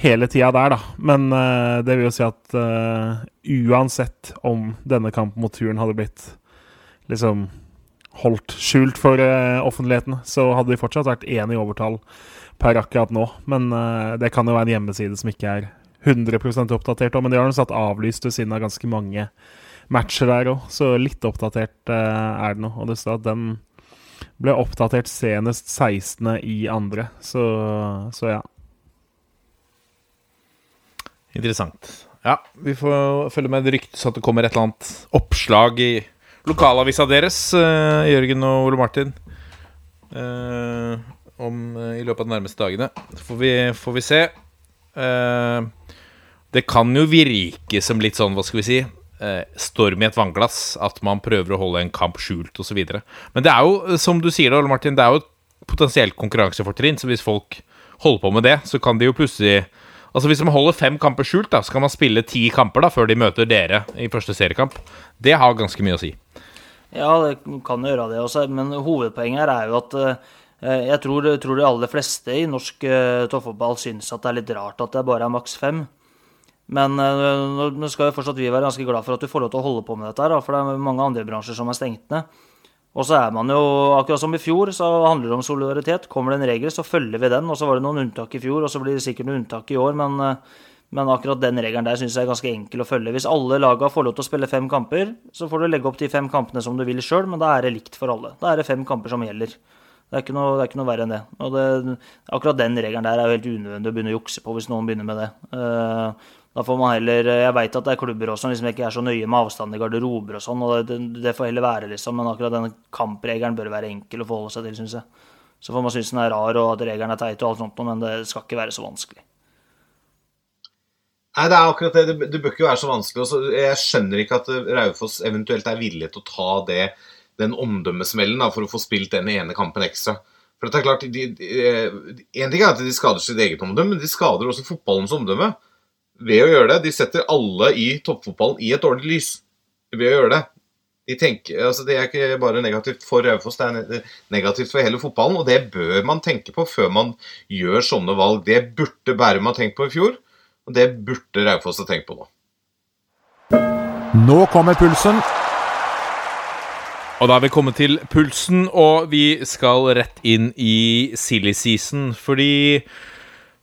hele tida der, da. Men uh, det vil jo si at uansett om denne kampen mot turen hadde blitt liksom holdt skjult for offentligheten, så hadde de fortsatt vært én i overtall per akkurat nå. Men det kan jo være en hjemmeside som ikke er 100 oppdatert òg. Men de har satt avlyst ved siden av ganske mange matcher der òg, så litt oppdatert uh, er det nå. Og det står at den ble oppdatert senest 16. i andre, så, så ja. Interessant. Ja, vi får følge med. Det ryktes at det kommer et eller annet oppslag i lokalavisa deres, uh, Jørgen og Ole Martin, Uh, om, i løpet av de nærmeste dagene. Så får vi, får vi se. Eh, det kan jo virke som litt sånn, hva skal vi si eh, Storm i et vannglass. At man prøver å holde en kamp skjult osv. Men det er jo, eh, som du sier, da, Martin, det er jo et potensielt konkurransefortrinn. Så hvis folk holder på med det, så kan de jo plutselig Altså Hvis man holder fem kamper skjult, da, så kan man spille ti kamper da før de møter dere i første seriekamp. Det har ganske mye å si. Ja, det kan gjøre det også, men hovedpoenget her er jo at jeg tror, tror de aller fleste i norsk uh, toppfotball syns at det er litt rart at det bare er maks fem. Men uh, nå skal jo fortsatt vi være ganske glad for at du får lov til å holde på med dette, her, for det er mange andre bransjer som er stengt ned. Og så er man jo, akkurat som i fjor, så handler det om solidaritet. Kommer det en regel, så følger vi den. Og så var det noen unntak i fjor, og så blir det sikkert noen unntak i år, men men akkurat den regelen der syns jeg er ganske enkel å følge. Hvis alle laga får lov til å spille fem kamper, så får du legge opp de fem kampene som du vil sjøl, men da er det likt for alle. Da er det fem kamper som gjelder. Det er ikke noe, er ikke noe verre enn det. Og det, akkurat den regelen der er jo helt unødvendig å begynne å jukse på hvis noen begynner med det. Uh, da får man heller Jeg veit at det er klubber også som liksom ikke er så nøye med avstand i garderober og sånn, og det, det, får heller være, liksom. Men akkurat den kampregelen bør være enkel å forholde seg til, syns jeg. Så får man synes den er rar og at regelen er teit og alt sånt, men det skal ikke være så vanskelig. Nei, det er akkurat det. Det, det bør ikke være så vanskelig. Jeg skjønner ikke at Raufoss eventuelt er villig til å ta det, den omdømmesmellen for å få spilt den ene kampen ekstra. For det er klart, de, de, En ting er at de skader sitt eget omdømme, men de skader også fotballens omdømme ved å gjøre det. De setter alle i toppfotballen i et dårlig lys ved å gjøre det. De tenker, altså det er ikke bare negativt for Raufoss, det er negativt for hele fotballen. Og det bør man tenke på før man gjør sånne valg. Det burde Bærum ha tenkt på i fjor. Og det burde Raufoss ha tenkt på nå. Nå kommer pulsen. Og da er vi kommet til pulsen, og vi skal rett inn i silly season. Fordi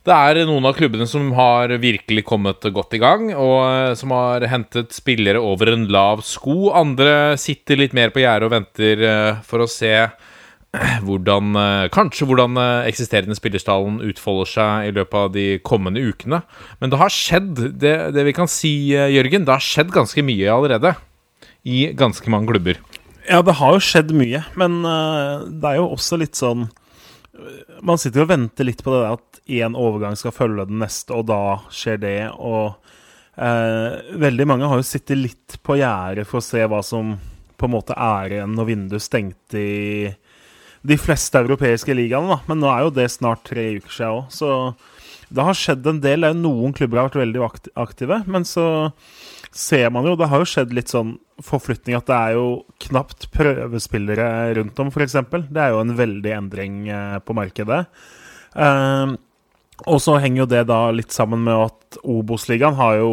det er noen av klubbene som har virkelig kommet godt i gang, og eh, som har hentet spillere over en lav sko. Andre sitter litt mer på gjerdet og venter eh, for å se hvordan, eh, kanskje hvordan eksisterende spillerstallen utfolder seg i løpet av de kommende ukene. Men det har skjedd, det, det, vi kan si, Jørgen, det har skjedd ganske mye allerede. I ganske mange klubber. Ja, det har jo skjedd mye, men det er jo også litt sånn Man sitter jo og venter litt på det der at én overgang skal følge den neste, og da skjer det. Og eh, veldig mange har jo sittet litt på gjerdet for å se hva som på en måte er igjen når vinduet stengte i de fleste europeiske ligaene. Men nå er jo det snart tre uker siden òg, så det har skjedd en del. Noen klubber har vært veldig aktive, men så ser man jo Det har jo skjedd litt sånn forflytning at det er jo knapt prøvespillere rundt om, f.eks. Det er jo en veldig endring eh, på markedet. Uh, og så henger jo det da litt sammen med at Obos-ligaen har jo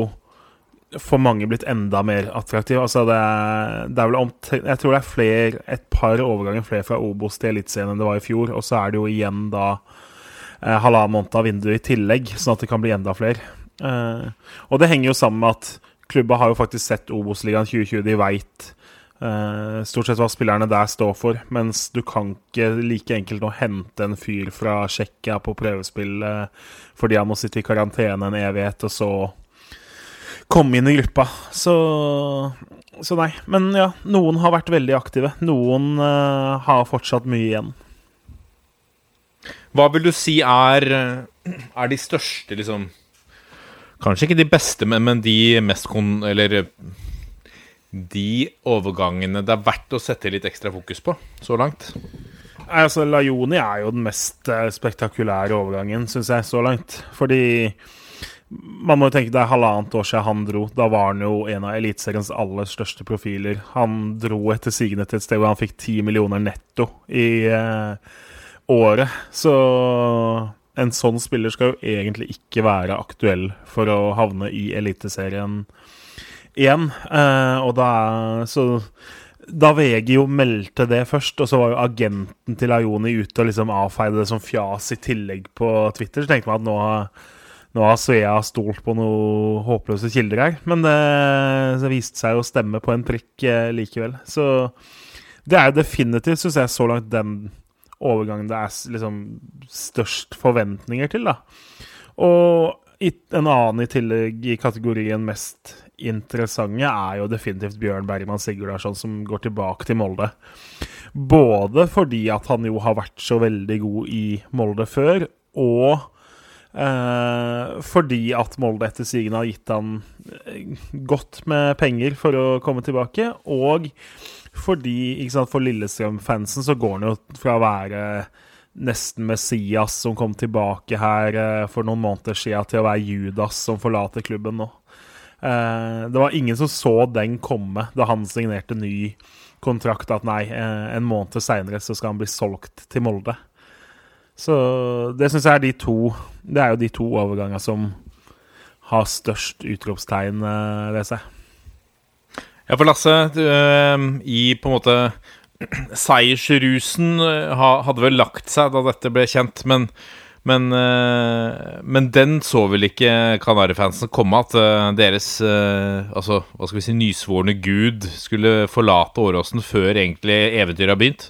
for mange blitt enda mer attraktiv. Altså det, er, det er vel om, Jeg tror det er flere, et par overganger flere fra Obos til Eliteserien enn det var i fjor. Og så er det jo igjen da eh, halvannen måned av vinduet i tillegg, sånn at det kan bli enda flere. Eh, og det henger jo sammen med at klubba har jo faktisk sett Obos-ligaen 2020. De veit uh, stort sett hva spillerne der står for. Mens du kan ikke like enkelt nå hente en fyr fra Tsjekkia på prøvespill uh, fordi han må sitte i karantene en evighet, og så komme inn i gruppa. Så, så nei. Men ja, noen har vært veldig aktive. Noen uh, har fortsatt mye igjen. Hva vil du si er, er de største, liksom Kanskje ikke de beste, men, men de mest kon... Eller de overgangene det er verdt å sette litt ekstra fokus på så langt? Altså, Lajoni er jo den mest eh, spektakulære overgangen, syns jeg, så langt. Fordi man må jo tenke det er halvannet år siden han dro. Da var han jo en av Eliteseriens aller største profiler. Han dro etter sigende til et sted hvor han fikk ti millioner netto i eh, året. Så en sånn spiller skal jo egentlig ikke være aktuell for å havne i Eliteserien igjen. Eh, og da Så da VG jo meldte det først, og så var jo agenten til Ayoni ute og liksom avfeide det som fjas i tillegg på Twitter, så tenkte man at nå har nå har Svea stolt på noen håpløse kilder her, men det, det viste seg å stemme på en prikk eh, likevel. Så det er jo definitivt, syns jeg, så langt den overgangen det er liksom størst forventninger til, da. Og en annen i tillegg i kategorien mest interessante er jo definitivt Bjørn Bergman Sigurdarsson, som går tilbake til Molde. Både fordi at han jo har vært så veldig god i Molde før, og Eh, fordi at Molde etter sigende har gitt han eh, godt med penger for å komme tilbake. Og fordi sant, for Lillestrøm-fansen så går han jo fra å være nesten Messias som kom tilbake her eh, for noen måneder siden til å være Judas som forlater klubben nå. Eh, det var ingen som så den komme da han signerte ny kontrakt, at nei, eh, en måned seinere så skal han bli solgt til Molde. Så det syns jeg er de to Det er jo de to overgangene som har størst utropstegn ved seg. Ja, for Lasse, du, eh, i på en måte Seiersrusen eh, hadde vel lagt seg da dette ble kjent, men, men, eh, men den så vel ikke Kanarifansen komme, at eh, deres altså, hva skal vi si, nysvorne gud skulle forlate Åråsen før egentlig eventyret har begynt?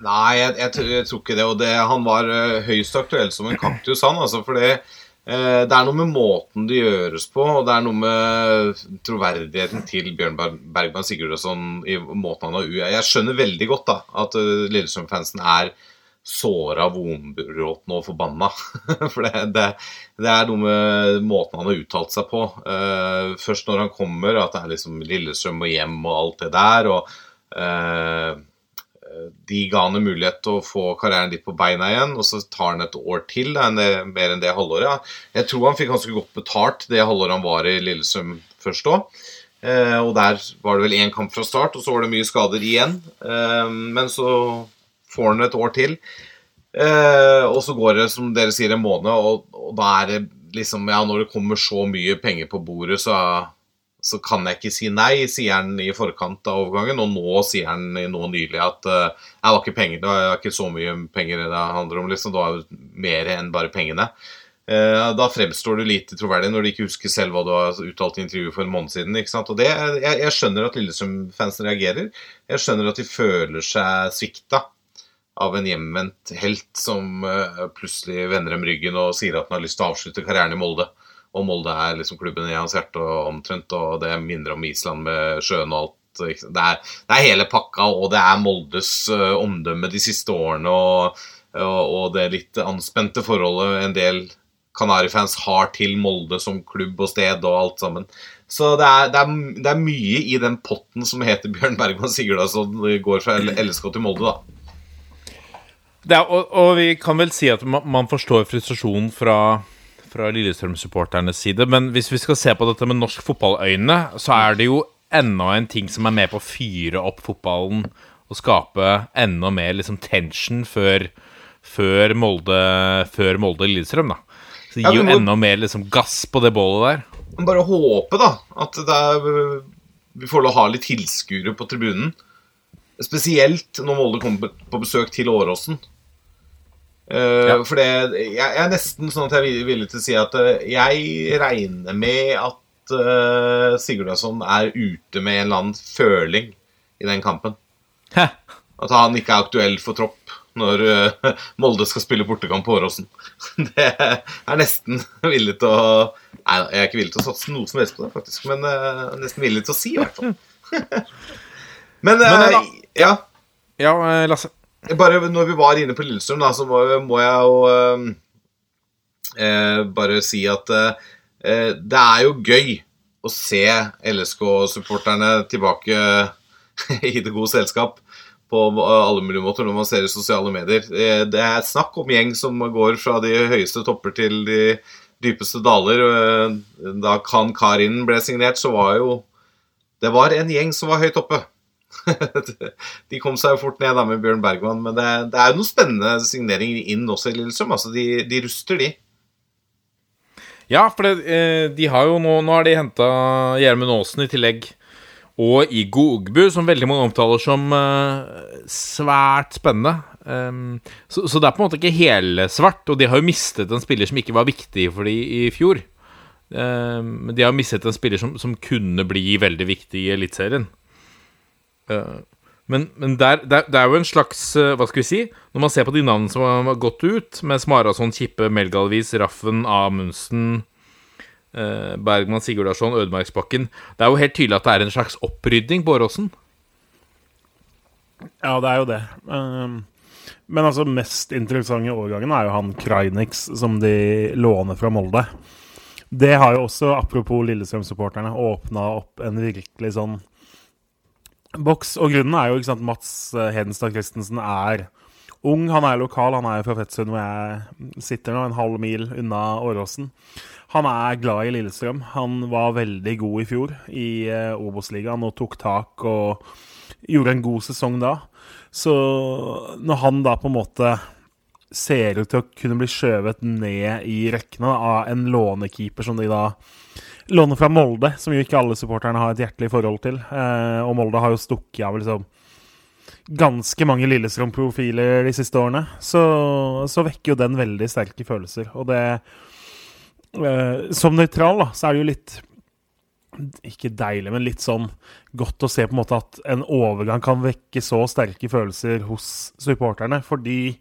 Nei, jeg, jeg, jeg tror ikke det. Og det, han var høyst aktuell som en kaktus, han. Altså, for det, det er noe med måten det gjøres på, og det er noe med troverdigheten til Bjørn Ber- Bergman Sigurdasson i måten han har. Jeg skjønner veldig godt da, at uh, Lillestrøm-fansen er såra, vonbråten og forbanna. For det, det, det er noe med måten han har uttalt seg på. Eh, først når han kommer, at det er liksom Lillestrøm og hjem og alt det der. og eh, de ga han en mulighet til å få karrieren litt på beina igjen, og så tar han et år til, da, mer enn det halvåret. Jeg tror han fikk ganske godt betalt det halvåret han var i Lillesund først òg. Eh, og der var det vel én kamp fra start, og så var det mye skader igjen. Eh, men så får han et år til. Eh, og så går det, som dere sier, en måned, og, og da er det liksom Ja, når det kommer så mye penger på bordet, så så kan jeg ikke si nei, sier han i forkant av overgangen. Og nå sier han nå nylig at uh, det var ikke penger, det var ikke så mye penger det handler om. liksom, Det jo mer enn bare pengene. Uh, da fremstår du lite troverdig når du ikke husker selv hva du har uttalt i intervjuet for en måned siden. ikke sant? Og det, jeg, jeg skjønner at Lillesund-fansen reagerer. Jeg skjønner at de føler seg svikta av en hjemvendt helt som eh, plutselig vender dem ryggen og sier at han har lyst til å avslutte karrieren i Molde. Og Molde er liksom klubben i hans hjerte og omtrent, og det minner om Island med sjøen og alt. Det er, det er hele pakka, og det er Moldes uh, omdømme de siste årene, og, og, og det litt anspente forholdet en del Kanarifans har til Molde som klubb og sted og alt sammen. Så det er, det er, det er mye i den potten som heter Bjørn Bergman Sigurdarsson, går fra LSK til Molde, da. Er, og, og vi kan vel si at man forstår frustrasjonen fra, fra Lillestrøm-supporternes side, men hvis vi skal se på dette med norsk fotballøyne, så er det jo enda en ting som er med på å fyre opp fotballen og skape enda mer liksom, tension før, før Molde Før Molde-Lillestrøm, da. Så det gir jo enda mer liksom, gass på det bålet der. Bare håpe, da, at er, vi får lov å ha litt tilskuere på tribunen. Spesielt når Molde kommer på- på besøk til Åråsen. Eh, Ja. For det, jeg, jeg er nesten sånn at jeg er villig til å si at eh, jeg regner med at uh, Sigurdasson er ute med en eller annen føling i den kampen. Hæ. At han ikke er aktuell for tropp når uh, Molde skal spille bortekamp på Åråsen. Det er nesten villig til å Nei, jeg er ikke villig til å satse noe som helst på det, faktisk. Men uh, nesten villig til å si, i hvert fall. men, uh, Men, ja. Ja, eh, Lasse. Bare når vi var inne på Lillestrøm, da, så må, må jeg jo eh, eh, bare si at eh, det er jo gøy å se LSK-supporterne tilbake i det gode selskap på alle mulige måter når man ser i sosiale medier. Eh, Det er snakk om gjeng som går fra de høyeste topper til de dypeste daler. Eh, Da Khan Karin ble signert, så var jo Det var en gjeng som var høyt oppe. de kom seg jo fort ned da med Bjørn Bergman, men det, det er jo noen spennende signeringer inn også i Lillestrøm. Altså, de, de ruster, de. Ja, for det, eh, de har jo nå Nå har de henta Gjermund Aasen i tillegg. Og Igo Ogbu, som veldig mange omtaler som eh, svært spennende. Um, så, så det er på en måte ikke helsvart. Og de har jo mistet en spiller som ikke var viktig for de i fjor. Um, de har mistet en spiller som, som kunne bli veldig viktig i Eliteserien. Uh, men, men der, der, det er jo en slags uh, Hva skal vi si? Når man ser på de navnene som har gått ut, med Smarason, Kippe, Melgalvis, Raffen, Amundsen eh, Bergman, Sigurdarsson, Ødemarksbakken Det er jo helt tydelig at det er en slags opprydding på Åråsen. Ja, det er jo det. Um, men altså, mest interessante årgangen er jo han Krajnix, som de låner fra Molde. Det har jo også, apropos Lillestrøm-supporterne, åpna opp en virkelig sånn boks. Og grunnen er jo ikke sant, Mats eh, Hedenstad Christensen er ung. Han er lokal, han er fra Fettsund, hvor jeg sitter nå, en halv mil unna Åråsen. Han er glad i Lillestrøm. Han var veldig god i fjor i uh, Obos-ligaen og tok tak og gjorde en god sesong da. Så når han da på en måte ser ut til å kunne bli skjøvet ned i rekkene av en lånekeeper som de da låner fra Molde, som jo ikke alle supporterne har et hjertelig forhold til. Eh, og Molde har jo stukket av liksom ganske mange Lillestrøm-profiler de siste årene. Så, så, vekker jo den veldig sterke følelser. Og det eh, Som nøytral, da, så er det jo litt ikke deilig, men litt sånn godt å se på en måte at en overgang kan vekke så sterke følelser hos supporterne. Fordi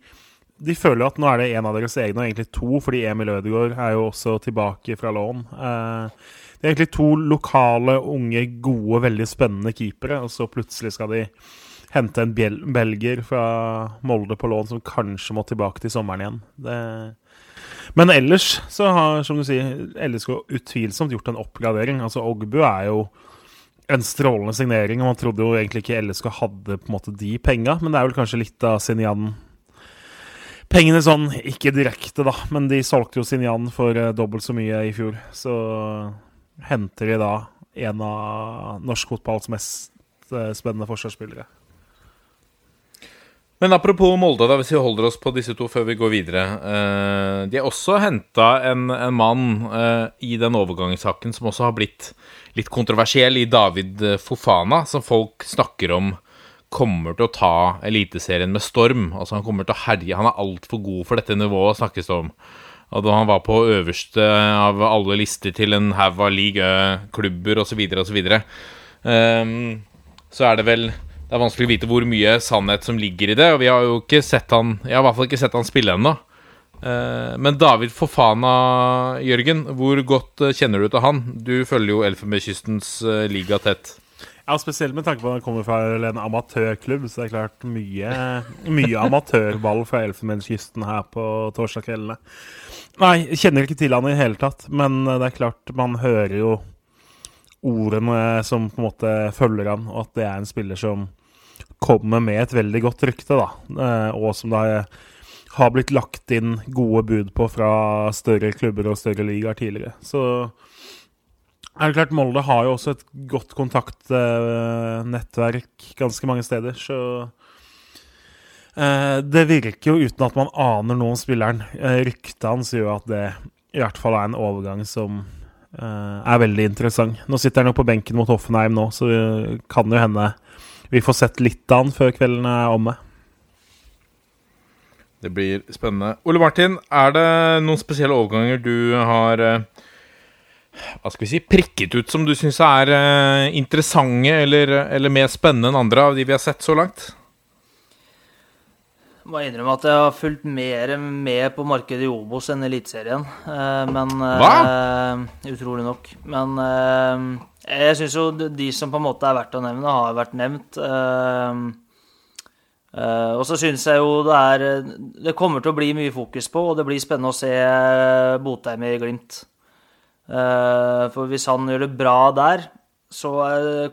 de føler at nå er det en av deres egne, og egentlig to, fordi Emil Ødegaard er jo også tilbake fra lån. Eh, det er egentlig to lokale, unge, gode, veldig spennende keepere, og så plutselig skal de hente en belger fra Molde på lån som kanskje må tilbake til sommeren igjen. Det men ellers så har som du sier, LSK utvilsomt gjort en oppgradering. Altså Ogbu er jo en strålende signering, og man trodde jo egentlig ikke LSK hadde på en måte de penga, men det er vel kanskje litt av Sinjan Pengene sånn, ikke direkte, da, men de solgte jo Sinjan for uh, dobbelt så mye i fjor. Så henter de da en av norsk fotballs mest uh, spennende forsvarsspillere. Men apropos Molde, da, hvis vi holder oss på disse to før vi går videre. Eh, de har også henta en, en, mann eh, i den overgangssaken som også har blitt litt kontroversiell, i David Fofana, som folk snakker om kommer til å ta Eliteserien med storm. Altså Han kommer til å herje. Han er altfor god for dette nivået, snakkes det om. Og da han var på øverste av alle lister til en haug av ligaklubber osv., osv., um, så er det vel det er vanskelig å vite hvor mye sannhet som ligger i det. Og vi har jo ikke sett han Jeg har i hvert fall ikke sett han spille ennå. Eh, men David Fofana, Jørgen, hvor godt eh, kjenner du til han? Du følger jo Elfenbenskystens eh, liga tett. Ja, spesielt med tanke på at han kommer fra en amatørklubb, så det er klart mye, mye amatørball fra Elfenbenskysten her på torsdagskveldene. Nei, jeg kjenner ikke til han i det hele tatt, men det er klart, man hører jo ordene som på en måte følger han, og at det er en spiller som kommer med et veldig godt rykte, da. Eh, og som det har blitt lagt inn gode bud på fra større klubber og større ligaer tidligere. Så er det klart Molde har jo også et godt kontaktnettverk ganske mange steder, så eh, det virker jo uten at man aner noe om spilleren. Eh, ryktet hans gjør at det i hvert fall er en overgang som er veldig interessant. Nå sitter han jo på benken mot Hoffenheim nå, så det kan jo hende vi får sett litt av han før kvelden er omme. Det blir spennende. Ole Martin, er det noen spesielle overganger du har eh, hva skal vi si, prikket ut som du syns er uh, interessante eller, eller mer spennende enn andre av de vi har sett så langt? Jeg må innrømme at jeg har fulgt mer med på markedet i Obos enn Eliteserien. Uh, men Hva? Utrolig nok. Men jeg syns jo de som på en måte er verdt å nevne, har vært nevnt. Uh, uh, og så syns jeg jo det er Det kommer til å bli mye fokus på, og det blir spennende å se Botheim i Glimt. Uh, for hvis han gjør det bra der, så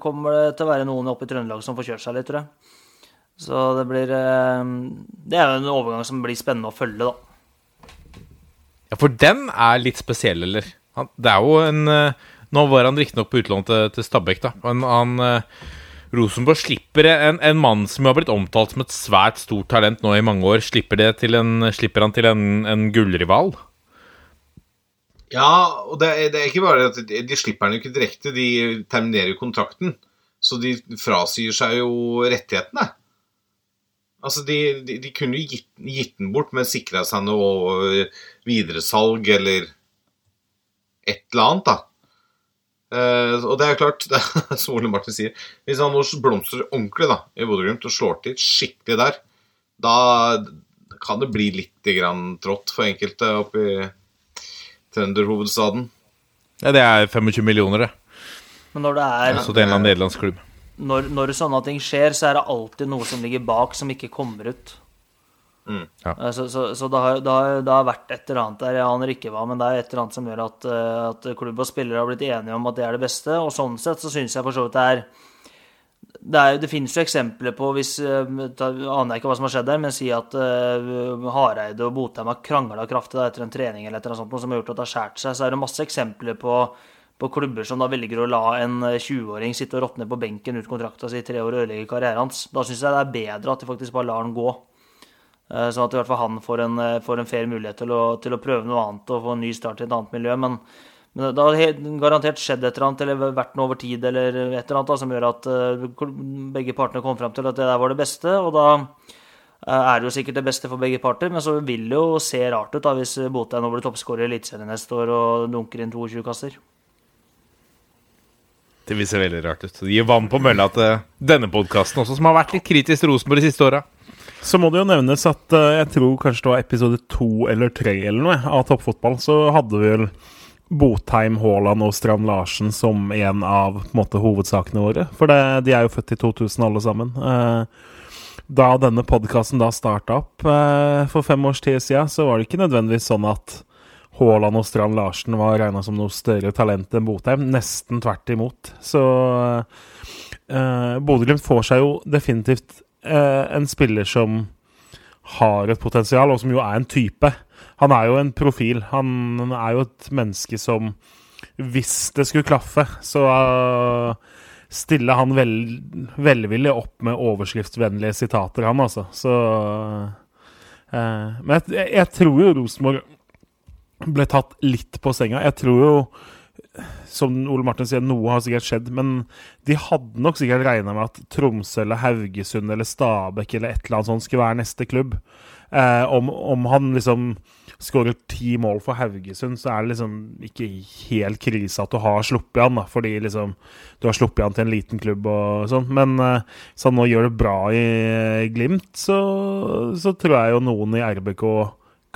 kommer det til å være noen oppe i Trøndelag som får kjørt seg litt, tror jeg. Så det blir Det er jo en overgang som blir spennende å følge, da. Ja, for den er litt spesiell, eller? Det er jo en nå var han riktignok på utlån til, til Stabæk, da. Men han eh, Rosenborg slipper en, en, mann som har blitt omtalt som et svært stort talent nå i mange år, slipper, en, slipper han til en, en gullrival? Ja, og det er, det er, ikke bare at de, slipper han jo ikke direkte, de terminerer jo kontrakten. Så de frasier seg jo rettighetene. Altså, de, de, de kunne jo gitt, gitt, den bort, men sikra seg noe videresalg eller et eller annet, da. Uh, og det er klart, det er, som Ole Martin sier Hvis han nå blomstrer ordentlig da, i Bodø-Glimt og slår til skikkelig der, da kan det bli litt grann trått for enkelte oppe i trønderhovedstaden. Ja, det er 25 millioner, det. Men når det er Så det er en nederlandsk klubb. Når, når sånne ting skjer, så er det alltid noe som ligger bak, som ikke kommer ut. Mm. Ja. Eh, så, så, så det, har, det, har, det, har, vært et eller annet der, jeg aner ikke hva, men det er et eller annet som gjør at, eh, at klubb og spillere har blitt enige om at det er det beste. Og sånn sett så syns jeg for så vidt det er det, er, det finnes jo eksempler på hvis ta, da aner jeg ikke hva som har skjedd der, men si at uh, Hareide og Botheim har krangla kraftig da, etter en trening eller et eller annet sånt, som har gjort at det har skåret seg, så er det masse eksempler på, på klubber som da velger å la en 20-åring sitte og råtne på benken ut kontrakta si i tre år og ødelegge karrieren hans. Da syns jeg det er bedre at de faktisk bare lar han gå. Uh, sånn at i hvert fall han får en, får en fair mulighet til å, til å, prøve noe annet og få en ny start i et annet miljø. men men det har garantert skjedd et eller annet, eller vært noe over tid, eller et eller annet da, som gjør at uh, begge partene kom fram til at det der var det beste. Og da uh, er det jo sikkert det beste for begge parter, men så vil det jo se rart ut da, hvis Botheim nå blir toppskårer i Eliteserien neste år og dunker inn 22 kasser. Det vil se veldig rart ut. Det gir vann på mølla til denne podkasten også, som har vært litt kritisk til Rosenborg de siste åra. Så må det jo nevnes at jeg tror kanskje det var episode to eller tre eller noe av Toppfotball, så hadde vi vel Botheim, Haaland og Strand Larsen som en av en måte, hovedsakene våre. For det, de er jo født i 2000 alle sammen. Eh, da denne podkasten da starta opp eh, for fem års tid siden, så var det ikke nødvendigvis sånn at Haaland og Strand Larsen var regna som noe større talent enn Botheim. Nesten tvert imot. Så eh, Bodø-Glimt får seg jo definitivt eh, en spiller som har et potensial, og som jo er en type. Han er jo en profil. Han er jo et menneske som Hvis det skulle klaffe, så uh, stiller han vel, velvillig opp med overskriftsvennlige sitater, han, altså. Så uh, Men jeg, jeg, tror jo Rosenborg ble tatt litt på senga. Jeg tror jo som Ole Martin sier, noe har sikkert skjedd, men de hadde nok sikkert regna med at Tromsø eller Haugesund eller Stabæk eller et eller annet sånt skulle være neste klubb. Eh, om, om, han liksom skårer ti mål for Haugesund, så er det liksom ikke helt krise at du har sluppet han, da, fordi liksom du har sluppet han til en liten klubb og sånn. Men eh, så han nå gjør det bra i Glimt, så, så tror jeg jo noen i RBK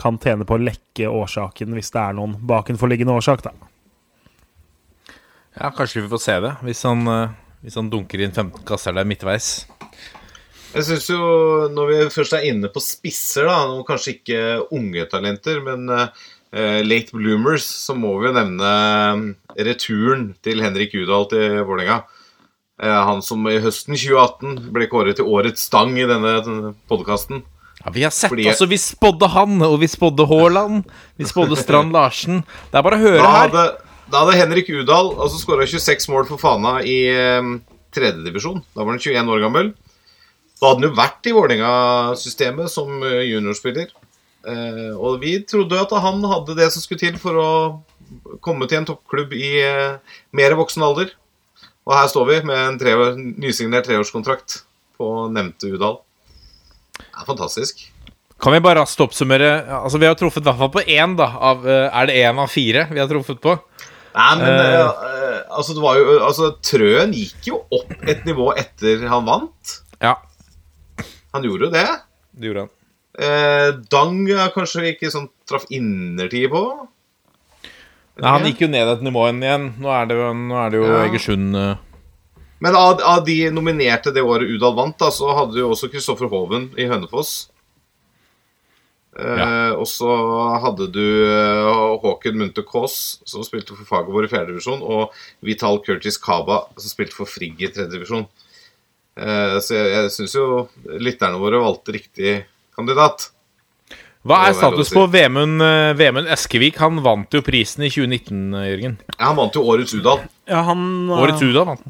kan tjene på å lekke årsaken, hvis det er noen bakenforliggende årsak, da. Ja, kanskje vi får se det, hvis han, eh, hvis han dunker inn 15 kasser der midtveis. Jeg syns jo, når vi først er inne på spisser, da, kanskje ikke unge talenter, men uh, late bloomers, så må vi jo nevne eh, returen til Henrik Udal til Vålerenga. Uh, han som i høsten 2018 ble kåret til årets stang i denne podkasten. Ja, Vi har sett Fordi... altså, vi spådde han, og vi spådde Haaland. Vi spådde Strand Larsen. Det er bare å høre da her. Da hadde Henrik Udal altså skåra 26 mål for Fana i um, tredjedivisjon. Da var han 21 år gammel. Da hadde han jo vært i Vålerenga-systemet som eh, juniorspiller. Eh, og vi trodde at han hadde det som skulle til for å komme til en toppklubb i eh, mer voksen alder. Og her står vi med en tre nysignert treårskontrakt på nevnte Udal. Det er fantastisk. Kan vi bare raskt oppsummere Altså Vi har truffet i hvert fall på én, da. Av, er det én av fire vi har truffet på? Nei, men uh, altså, det var jo, altså, Trøen gikk jo opp et nivå etter han vant. Ja han gjorde jo det. Det gjorde han. Eh, Dang kanskje ikke sånn traff innertid på. Nei, han gikk jo ned et nivå igjen. Nå er det, nå er det jo ja. Egersund uh... Men av, av, de nominerte det året Udal vant, da, så hadde du også Kristoffer Hoven i Hønefoss. Eh, ja. og så hadde du uh, Håken Munthe Kaas, som spilte for Fagerborg i fjerdedivisjon, og Vital Curtis Kaba, som spilte for Frigg i tredjedivisjon. Eh, så jeg, jeg syns jo lytterne våre valgte riktig kandidat. Hva er status på Vemund, eh, Vemund Eskevik? Han vant jo prisen i 2019, Jørgen. Ja, Han vant jo Årets Udal. Ja, han, Årets Udal vant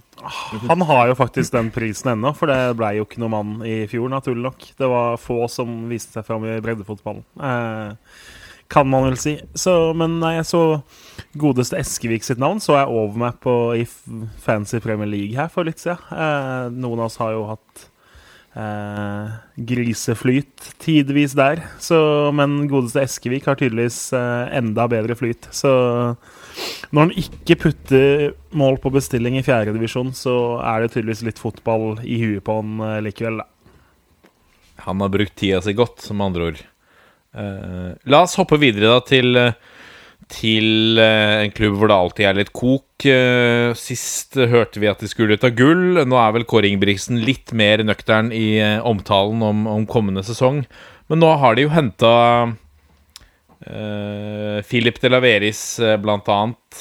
han. har jo faktisk den prisen ennå, for det blei jo ikke noe mann i fjor, naturlig nok. Det var få som viste seg fram i breddefotballen. Eh, kan man vel si. Så, men nei, jeg så godeste Eskevik sitt navn så jeg over meg på i Fancy Premier League her for litt siden. Eh, noen av oss har jo hatt eh, griseflyt tidvis der. Så, men godeste Eskevik har tydeligvis eh, enda bedre flyt. Så når han ikke putter mål på bestilling i fjerdedivisjon, så er det tydeligvis litt fotball i huet på han eh, likevel, da. Han har brukt tida si godt, som andre ord. Uh, la oss hoppe videre da til, til uh, en klubb hvor det alltid er litt kok. Uh, sist hørte vi at de skulle ta gull. Nå er vel Kåre Ingebrigtsen litt mer nøktern i omtalen om, om, kommende sesong. Men nå har de jo henta Philip de Laveris, blant annet.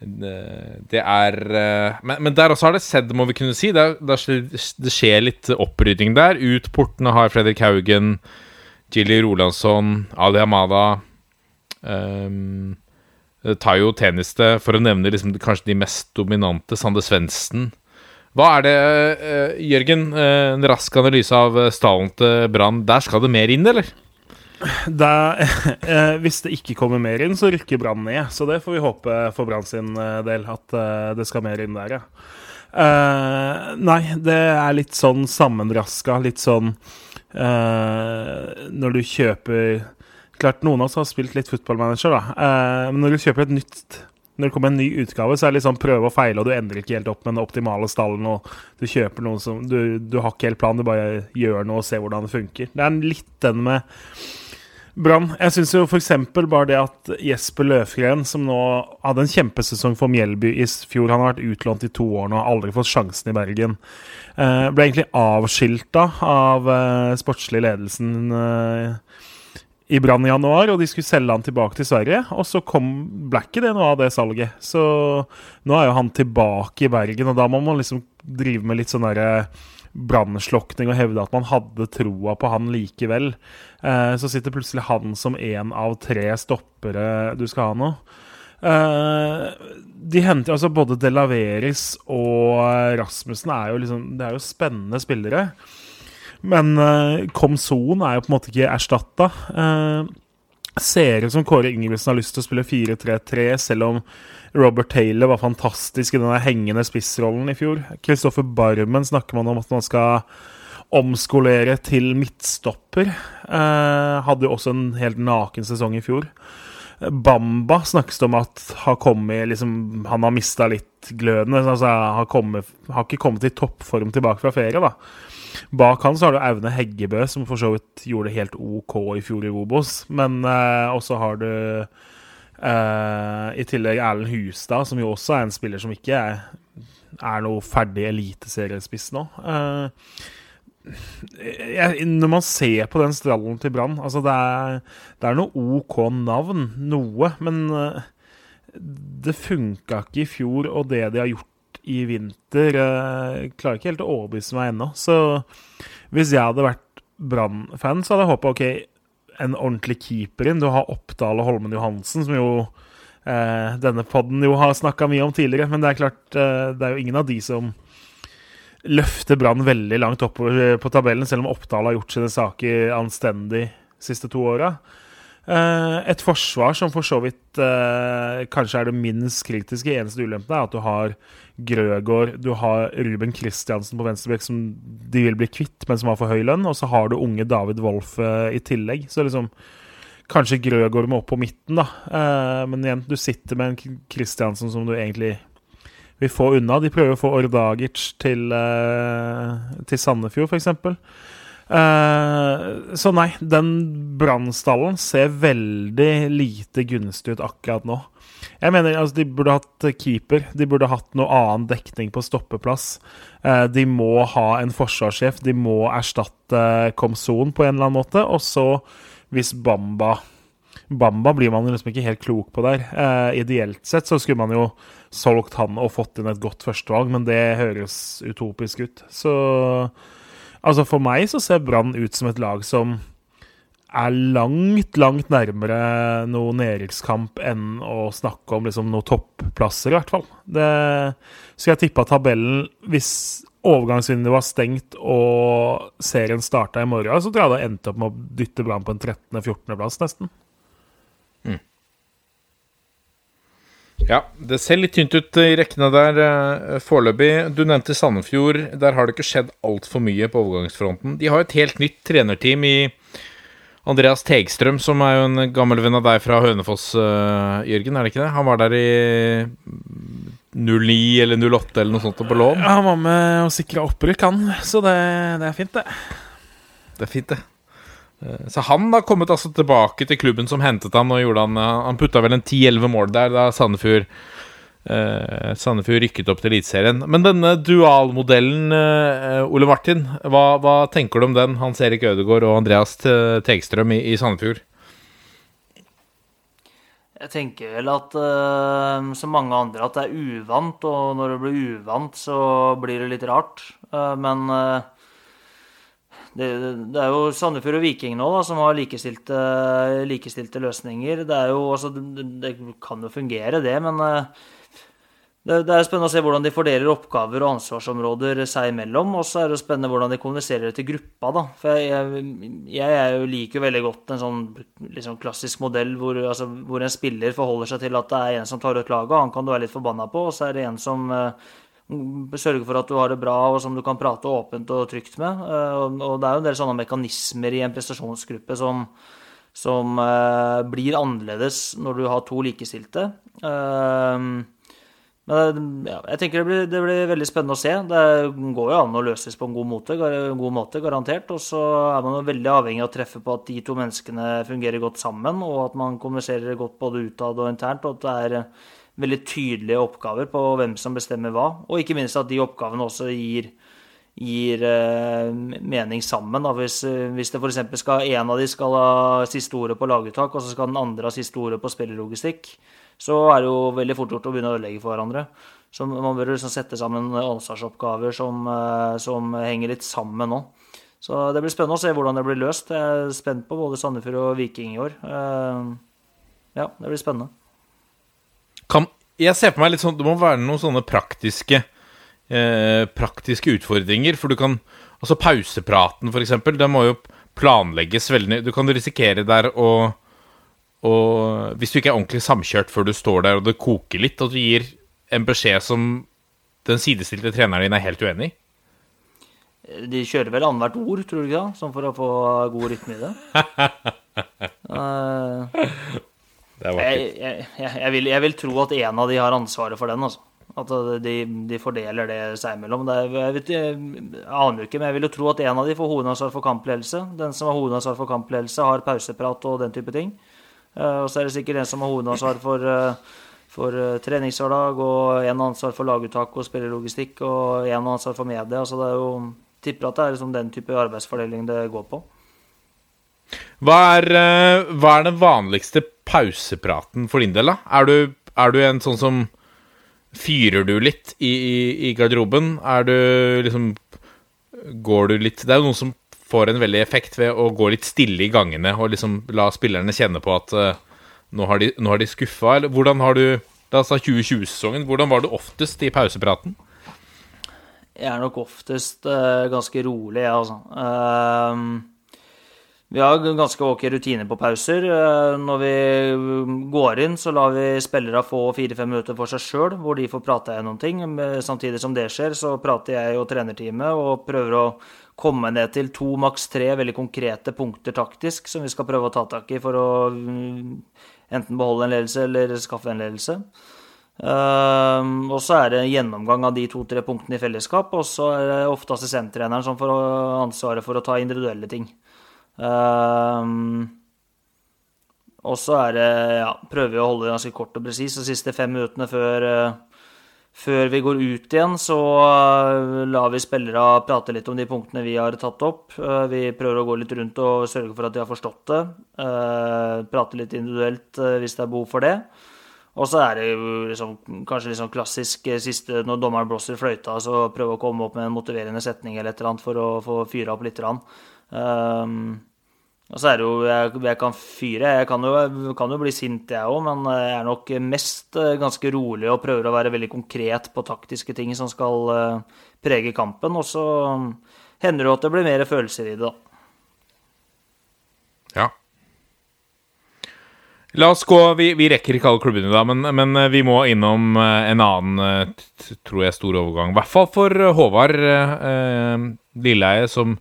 Det er men, men der også har det sett, må vi kunne si. Det, er, det skjer litt opprydding der. Ut portene har Fredrik Haugen, Jilly Rolandsson, Ali Amada um, Tayo Teniste, for å nevne liksom, kanskje de mest dominante. Sande Svendsen. Hva er det, uh, Jørgen? Uh, en rask analyse av stallen til Brann. Der skal det mer inn, eller? Da, eh, hvis det ikke kommer mer inn, så rykker Brann ned. Så det får vi håpe for Brann sin eh, del, at eh, det skal mer inn der, ja. Eh, nei, det er litt sånn sammenraska, litt sånn Når du kjøper Klart noen av oss har spilt litt fotballmanager, da. Uh, men når du kjøper et nytt når det kommer en ny utgave, så er det sånn prøve og feile, og du endrer ikke helt opp med den optimale stallen, og du kjøper noe som Du, du har ikke helt plan, du bare gjør noe og ser hvordan det funker. Det er litt den med Brann. Jeg syns jo f.eks. bare det at Jesper Løfgren, som nå hadde en kjempesesong for Mjelby i fjor Han har vært utlånt i to år nå, aldri fått sjansen i Bergen. Eh, ble egentlig avskilta av eh, sportslig ledelsen eh, i Brann i januar, og de skulle selge han tilbake til Sverige. Og så kom, ble ikke det noe av det salget. Så nå er jo han tilbake i Bergen, og da må man liksom drive med litt sånn derre brannslukning og hevde at man hadde troa på han likevel. Eh, så sitter plutselig han som én av tre stoppere du skal ha nå. Eh, de henter altså Både Delaveris og Rasmussen er jo liksom Det er jo spennende spillere. Men eh, Komson er jo på en måte ikke erstatta. Eh, ser ut som Kåre Ingebrigtsen har lyst til å spille 4-3-3, selv om Robert Taylor var fantastisk i den hengende spissrollen i fjor. Kristoffer Barmen snakker man om at man skal omskolere til midtstopper. Eh, hadde jo også en helt naken sesong i fjor. Bamba snakkes det om at har kommet, liksom, han har mista litt gløden. Altså, har, kommet, har, ikke kommet i toppform tilbake fra ferie. da. Bak han så har du Aune Heggebø, som for så vidt gjorde det helt OK i fjor i Obos. Men eh, også har du Uh, I tillegg Erlend Hustad, som jo også er en spiller som ikke er, er noe ferdig eliteseriespiss nå. Uh, jeg, når man ser på den strallen til Brann altså det er, det er noe OK navn, noe, men uh, det funka ikke i fjor, og det de har gjort i vinter, klarer ikke helt å overbevise meg ennå. Så hvis jeg hadde vært Brann-fan, så hadde jeg håpa OK, en ordentlig keeper inn. Du har Oppdal og Holmen Johansen, som jo eh, denne podden jo har snakka mye om tidligere. Men det er klart, eh, det er jo ingen av de som løfter Brann veldig langt oppover på tabellen, selv om Oppdal har gjort sine saker anstendig de siste to åra. Eh, et forsvar som for så vidt eh, kanskje er det minst kritiske. Eneste ulempen er at du har Grøgaard, du har Ruben Kristiansen på venstrebekk som de vil bli kvitt, men som har for høy lønn. Og så har du unge David Wolff eh, i tillegg. Så liksom Kanskje Grøgaard må opp på midten, da. men igjen, du sitter med en Kristiansen som du egentlig vil få unna. De prøver å få Ordagic til, til Sandefjord, f.eks. Uh, så nei, den brannstallen ser veldig lite gunstig ut akkurat nå. Jeg mener altså, De burde hatt keeper. De burde hatt noe annen dekning på stoppeplass. Uh, de må ha en forsvarssjef. De må erstatte Komson på en eller annen måte. Og så, hvis Bamba Bamba blir man liksom ikke helt klok på der. Uh, ideelt sett så skulle man jo solgt han og fått inn et godt førstevalg, men det høres utopisk ut. Så Altså For meg så ser Brann ut som et lag som er langt, langt nærmere noe nedrykkskamp enn å snakke om liksom noen topplasser, i hvert fall. Det skulle jeg tippa tabellen Hvis overgangsvinduet var stengt og serien starta i morgen, så tror jeg det endte opp med å dytte Brann på en 13.-14.-plass, nesten. Ja, det ser litt tynt ut i rekkene der uh, foreløpig. Du nevnte Sandefjord. Der har det ikke skjedd altfor mye på overgangsfronten. De har et helt nytt trenerteam i Andreas Tegstrøm, som er jo en gammel venn av deg fra Hønefoss, uh, Jørgen. er det ikke det? Han var der i 09 eller 08 eller noe sånt på lån? Ja, han var med og sikra opprykk, han. Så det, det er fint, det. Det er fint, det. Eh, så han har kommet altså tilbake til klubben som hentet han og han eh, Han putta vel en 10-11 mål der da Sandefjord eh, Sandefjord rykket opp til Eliteserien. Men denne dualmodellen, eh, Ole Martin, hva, hva, tenker du om den? Hans Erik Ødegaard og Andreas Tegstrøm i, i Sandefjord? Jeg tenker vel at uh, som mange andre at det er uvant, og når det blir uvant, så blir det litt rart. Uh, men uh, det, det, er jo Sandefjord og Viking nå da, som har likestilte, likestilte løsninger. Det, jo, altså, det, det, kan jo fungere, det, men det, det, er spennende å se hvordan de fordeler oppgaver og ansvarsområder seg imellom. Og så er det spennende hvordan de kommuniserer til gruppa. da. For Jeg, jeg, jeg liker jo veldig godt en sånn liksom klassisk modell hvor, altså, hvor, en spiller forholder seg til at det er en som tar ut laget, og han kan du være litt forbanna på. Og så er det en som uh, sørger for at du har det bra, og som du kan prate åpent og trygt med. Uh, og, det er jo en del sånne mekanismer i en prestasjonsgruppe som, som uh, blir annerledes når du har to likestilte. Uh, men ja, jeg tenker det blir, det blir, veldig spennende å se. Det går jo an å løses på en god måte, god måte garantert. Og så er man jo veldig avhengig av å treffe på at de to menneskene fungerer godt sammen, og at man kommuniserer godt både utad og internt, og at det er eh, veldig tydelige oppgaver på hvem som bestemmer hva. Og ikke minst at de oppgavene også gir, gir eh, mening sammen. Da. Hvis, hvis det f.eks. skal en av de skal ha siste ordet på laguttak, og så skal den andre ha siste ordet på spillelogistikk så er det jo veldig fort gjort å begynne å ødelegge for hverandre. Så man bør liksom sette sammen ansvarsoppgaver som, eh, som henger litt sammen nå. Så det blir spennende å se hvordan det blir løst. Jeg er spent på både Sandefjord og Viking i år. Eh, ja, det blir spennende. Jeg ser på meg litt sånn Det må være noen sånne praktiske eh, praktiske utfordringer. For du kan Altså pausepraten, for eksempel, den må jo planlegges veldig Du kan risikere der å og hvis du ikke er ordentlig samkjørt før du står der og det koker litt, og du gir en beskjed som den sidestilte treneren din er helt uenig i? De kjører vel annethvert ord, tror du ikke da Sånn for å få god rytme i det. jeg, jeg, vil, jeg, vil, tro at en av de har ansvaret for den, altså. At de, de fordeler det seg imellom. Jeg, vet, jeg, aner jo ikke, men jeg vil jo tro at en av de får hovedansvar for kampledelse. Den som har hovedansvar for kampledelse, har pauseprat og den type ting. Eh, og så er det sikkert en som har hovedansvar for, eh, for eh, treningshverdag, og en ansvar for laguttak og spillelogistikk, og en ansvar for media. Så det er jo tipper at det er liksom den type arbeidsfordeling det går på. Hva er, hva er den vanligste pausepraten for din del, da? Er du, er du en sånn som Fyrer du litt i, i, i garderoben? Er du liksom Går du litt Det er jo noen som får en veldig effekt ved å gå litt stille i gangene og liksom la spillerne kjenne på at uh, nå har de, nå de skuffa. Eller hvordan har du Da sa 2020-sesongen, hvordan var du oftest i pausepraten? Jeg er nok oftest uh, ganske rolig, jeg, altså. Uh, vi har ganske ok rutiner på pauser. Når vi går inn, så lar vi spillere få fire-fem minutter for seg sjøl, hvor de får prate gjennom ting. Samtidig som det skjer, så prater jeg og trenerteamet og prøver å komme ned til to, maks tre veldig konkrete punkter taktisk som vi skal prøve å ta tak i for å mm, enten beholde en ledelse eller skaffe en ledelse. Uh, og så er det gjennomgang av de to-tre punktene i fellesskap, og så er det ofte assistenttreneren som får ansvaret for å ta individuelle ting. Uh, og så er det, ja, prøver vi å holde det ganske kort og presis. De siste fem minuttene før uh, før vi går ut igjen, så eh, lar vi spillere prate litt om de punktene vi har tatt opp. Eh, vi prøver å gå litt rundt og sørge for at de har forstått det. Eh, prate litt individuelt hvis det er behov for det. Og så er det jo liksom, kanskje sånn klassisk siste når dommeren blåser fløyta, så prøve å komme opp med en motiverende setning eller et eller annet for å få fyra opp litt. Um, og så er det jo Jeg, jeg kan fyre. Jeg kan jo, kan jo bli sint, jeg òg, men jeg er nok mest eh, ganske rolig og prøver å være veldig konkret på taktiske ting som skal eh, prege kampen. Og så hender det at det blir mer følelser i det, da. Ja. La oss gå Vi, vi rekker ikke alle klubbene, da, men, men, eh, vi må innom en annen, tror jeg, stor overgang. I hvert fall for Håvard eh, Lilleheie, som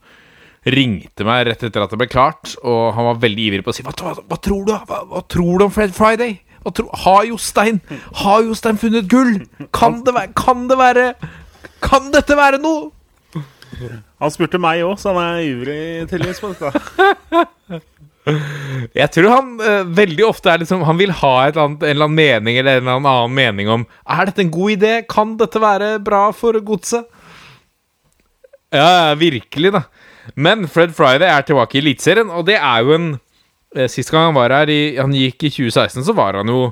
ringte meg rett etter at det ble klart, og han var veldig ivrig på å si Hva, hva, hva tror du hva, hva, tror du om Fred Friday? Tro, har Jostein Har Jostein funnet gull? Kan det være Kan det være Kan dette være noe? Han spurte meg òg, så han er ivrig tydeligvis på dette. Jeg tror han uh, veldig ofte er liksom Han vil ha annet, en eller annen mening eller en eller annen mening om Er dette en god idé? Kan dette være bra for godset? Ja, virkelig, da. Men Fred Friday er tilbake i Eliteserien, og det er jo en eh, Sist gang han var her, i, han gikk i 2016, så var han jo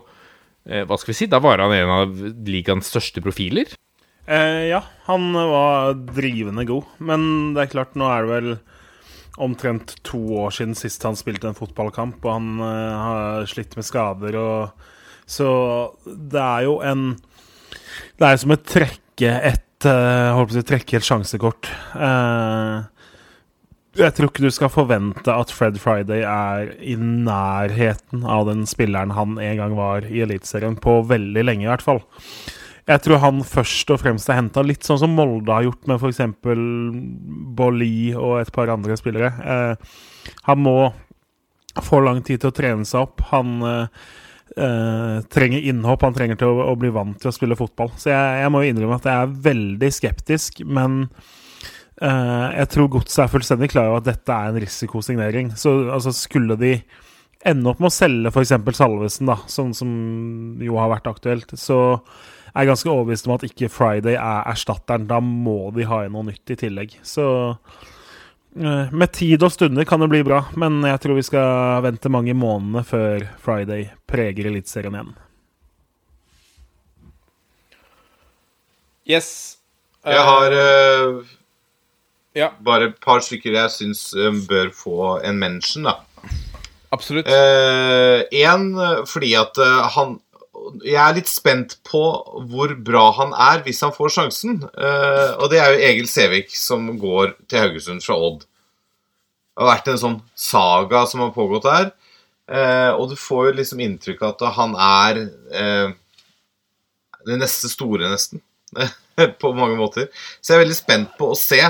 eh, Hva skal vi si? Da var han en av ligaens største profiler. Eh, ja, han var drivende god. Men det er klart, nå er det vel omtrent to år siden sist han spilte en fotballkamp, og han eh, har slitt med skader og Så det er jo en Det er som å trekke et uh, Holdt på å si trekke et sjansekort. Eh, jeg tror ikke du skal forvente at Fred Friday er i nærheten av den spilleren han en gang var i Eliteserien, på veldig lenge i hvert fall. Jeg tror han først og fremst er henta litt sånn som Molde har gjort med f.eks. Bolli og et par andre spillere. Eh, han må få lang tid til å trene seg opp. Han eh, eh, trenger innhopp, han trenger til å, å, bli vant til å spille fotball. Så jeg, jeg må jo innrømme at jeg er veldig skeptisk, men jeg tror Godset er fullstendig klar over at dette er en risikosignering. Så altså, skulle de ende opp med å selge f.eks. Salvesen, da, sånn som jo har vært aktuelt, så er jeg ganske overbevist om at ikke Friday er erstatteren. Da må de ha inn noe nytt i tillegg. Så uh, med tid og stunder kan det bli bra, men jeg tror vi skal vente mange måneder før Friday preger Eliteserien igjen. Yes. Jeg har uh ja. Bare et par stykker jeg syns um, bør få en mention, da. Absolutt. Én eh, fordi at uh, han Jeg er litt spent på hvor bra han er hvis han får sjansen. Eh, og det er jo Egil Sævik som går til Haugesund fra Odd. Det har vært en sånn saga som har pågått der. og du får jo liksom inntrykk av at han er det neste store, nesten. på mange måter. Så jeg er veldig spent på å se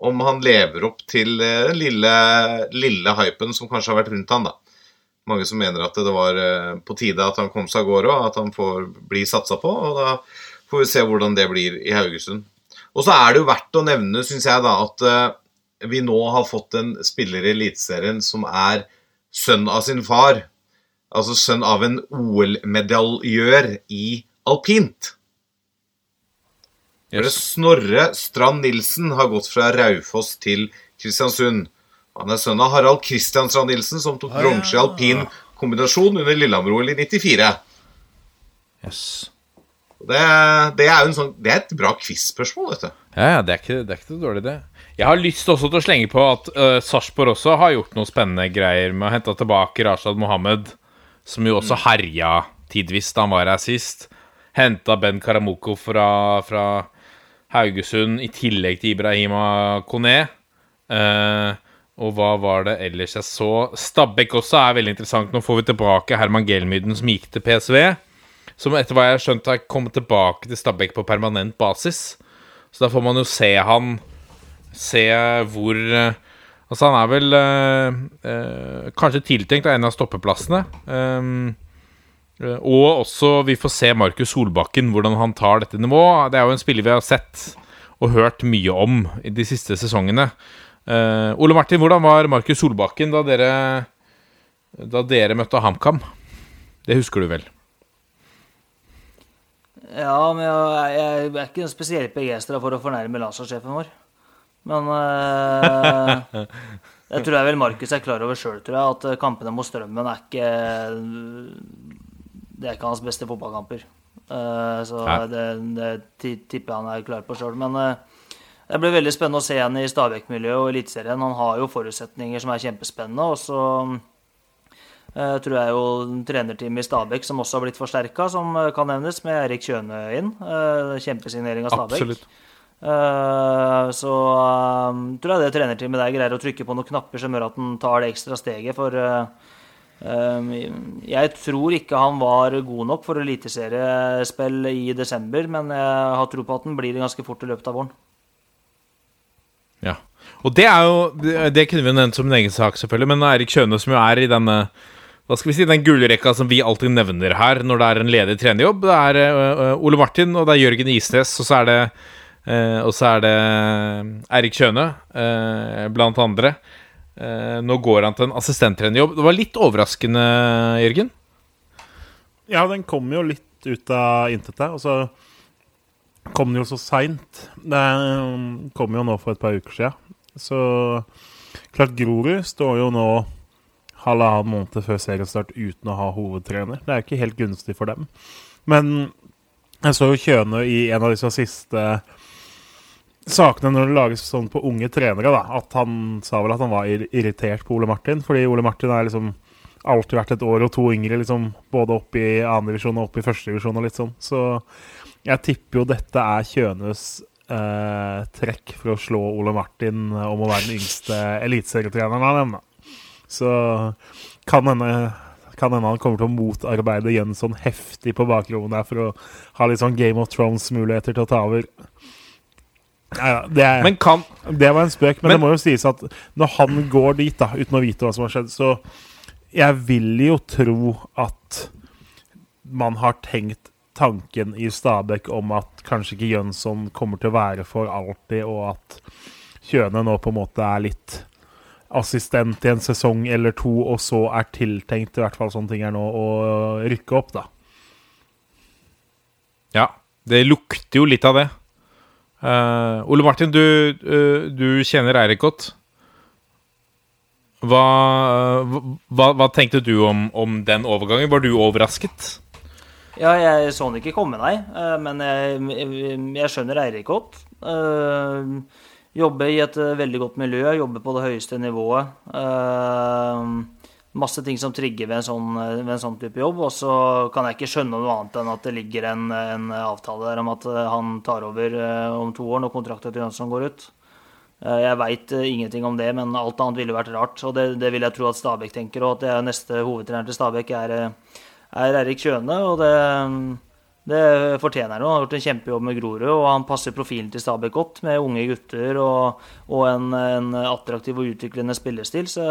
om han lever opp til den lille, lille hypen som kanskje har vært rundt han da. Mange som mener at det var eh, på tide at han kom seg av gårde, og at han får bli satsa på. og Da får vi se hvordan det blir i Haugesund. Og så er det jo verdt å nevne, syns jeg, da, at eh, vi nå har fått en spiller i Eliteserien som er sønn av sin far. Altså sønn av en OL-medaljør i alpint. Yes. Snorre Strand Nilsen har gått fra Raufoss til Kristiansund. Han er sønn av Harald Kristian Strand Nilsen, som tok bronse i alpin kombinasjon under Lillehammer-OL i 94. Yes. Det, det, er sånn, det, er et bra quiz-spørsmål, dette. Ja, det er ikke, det er ikke dårlig, det. Jeg har lyst også til å slenge på at uh, Sarpsborg også har gjort noen spennende greier med å hente tilbake Rashad Mohammed, som jo også mm. herja tidvis da han var her sist. Henta Ben Karamoko fra, fra Haugesund i tillegg til Ibrahima Kone. Uh, og hva var det ellers jeg så? Stabæk også er veldig interessant. Nå får vi tilbake Herman Gelmyden, som gikk til PSV. Som etter hva jeg har skjønt, har kommet tilbake til Stabæk på permanent basis. Så da får man jo se han Se hvor Altså, han er vel uh, uh, kanskje tiltenkt av en av stoppeplassene. Um, Eh, og også vi får se Markus Solbakken, hvordan han tar dette nivået. Det er jo en spiller vi har sett og hørt mye om i de siste sesongene. Uh, Ole Martin, hvordan var Markus Solbakken da dere, da dere møtte HamKam? Det husker du vel? Ja, men jeg, jeg er ikke spesielt begeistra for å fornærme landslagssjefen vår. Men uh, jeg tror jeg vel Markus er klar over sjøl, tror jeg, at kampene mot Strømmen er ikke det er ikke hans beste fotballkamper. Uh, så det, det, tipper jeg han er klar på sjøl. Men uh, det blir veldig spennende å se henne i Stabæk-miljøet og Eliteserien. Han har jo forutsetninger som er kjempespennende. Og så uh, tror jeg jo trenerteamet i Stabæk, som også har blitt forsterka, som kan nevnes, med Erik Kjøne inn. kjempesignering av Stabæk. Absolutt. så tror jeg det trenerteamet der greier å trykke på noen knapper som gjør at han tar det ekstra steget. For jeg tror ikke han var god nok for eliteseriespill i desember, men jeg har tro på at han blir det ganske fort i løpet av våren. Ja. Og det er jo Det kunne vi nevnt som en egen sak, selvfølgelig, men Eirik Kjøne, som jo er i denne hva skal vi si, den gullrekka som vi alltid nevner her når det er en ledig trenerjobb, det er uh, Ole Martin, og det er Jørgen Isnes, og så er det uh, og så er det Eirik Kjøne, blant andre. Eh, nå går han til en assistenttrenerjobb. Det var litt overraskende, Jørgen? Ja, den kom jo litt ut av intet. Og så kom den jo så seint. Um, kom jo nå for et par uker siden. Så klart Grorud står jo nå halvannen måned før seriestart uten å ha hovedtrener. Det er jo ikke helt gunstig for dem. Men jeg så jo Kjøne i en av disse siste sakene når det lages sånn på unge trenere, da, at han sa vel at han var irritert på Ole Martin. Fordi Ole Martin er liksom alltid vært et år og to yngre, liksom, både opp i divisjon og opp i førstedivisjon og litt sånn. Så jeg tipper jo dette er Kjønes eh, trekk for å slå Ole Martin om å være den yngste eliteserietreneren han evner. Så kan hende kan hende han kommer til å motarbeide Jønsson heftig på bakrommet der for å ha litt sånn Game of Thrones-muligheter til å ta over. Nei det, er, kan, det, var en spøk, men, men, det må jo sies at når han går dit, da, uten å vite hva som har skjedd, så Jeg vil jo tro at man har tenkt tanken i Stabæk om at kanskje ikke Jønsson kommer til å være for alltid, og at Kjøne nå på en måte er litt assistent i en sesong eller to, og så er tiltenkt, i hvert fall sånne ting er nå, å rykke opp, da. Ja, det lukter jo litt av det. Uh, Ole Martin, du, uh, du kjenner Eirik godt. Hva, uh, hva, hva, tenkte du om, om, den overgangen? Var du overrasket? Ja, jeg så den ikke komme, nei. men jeg, jeg, skjønner Eirik godt. Jobber i et veldig godt miljø, jobber på det høyeste nivået. Masse ting som trigger ved en, sånn, eh, ved en sånn type jobb. Og så kan jeg ikke skjønne noe annet enn at det ligger en, en avtale der om at han tar over om to år når kontrakten til Jønsson går ut. Jeg veit ingenting om det, men alt annet ville vært rart. Og det, det vil jeg tro at Stabæk tenker, og at neste hovedtrener til Stabæk er, er Erik Kjøne. og det det fortjener han. Han har gjort en kjempejobb med Grorud, og han passer profilen til Stabæk godt, med unge gutter og, og en, en, attraktiv og utviklende spillestil. Så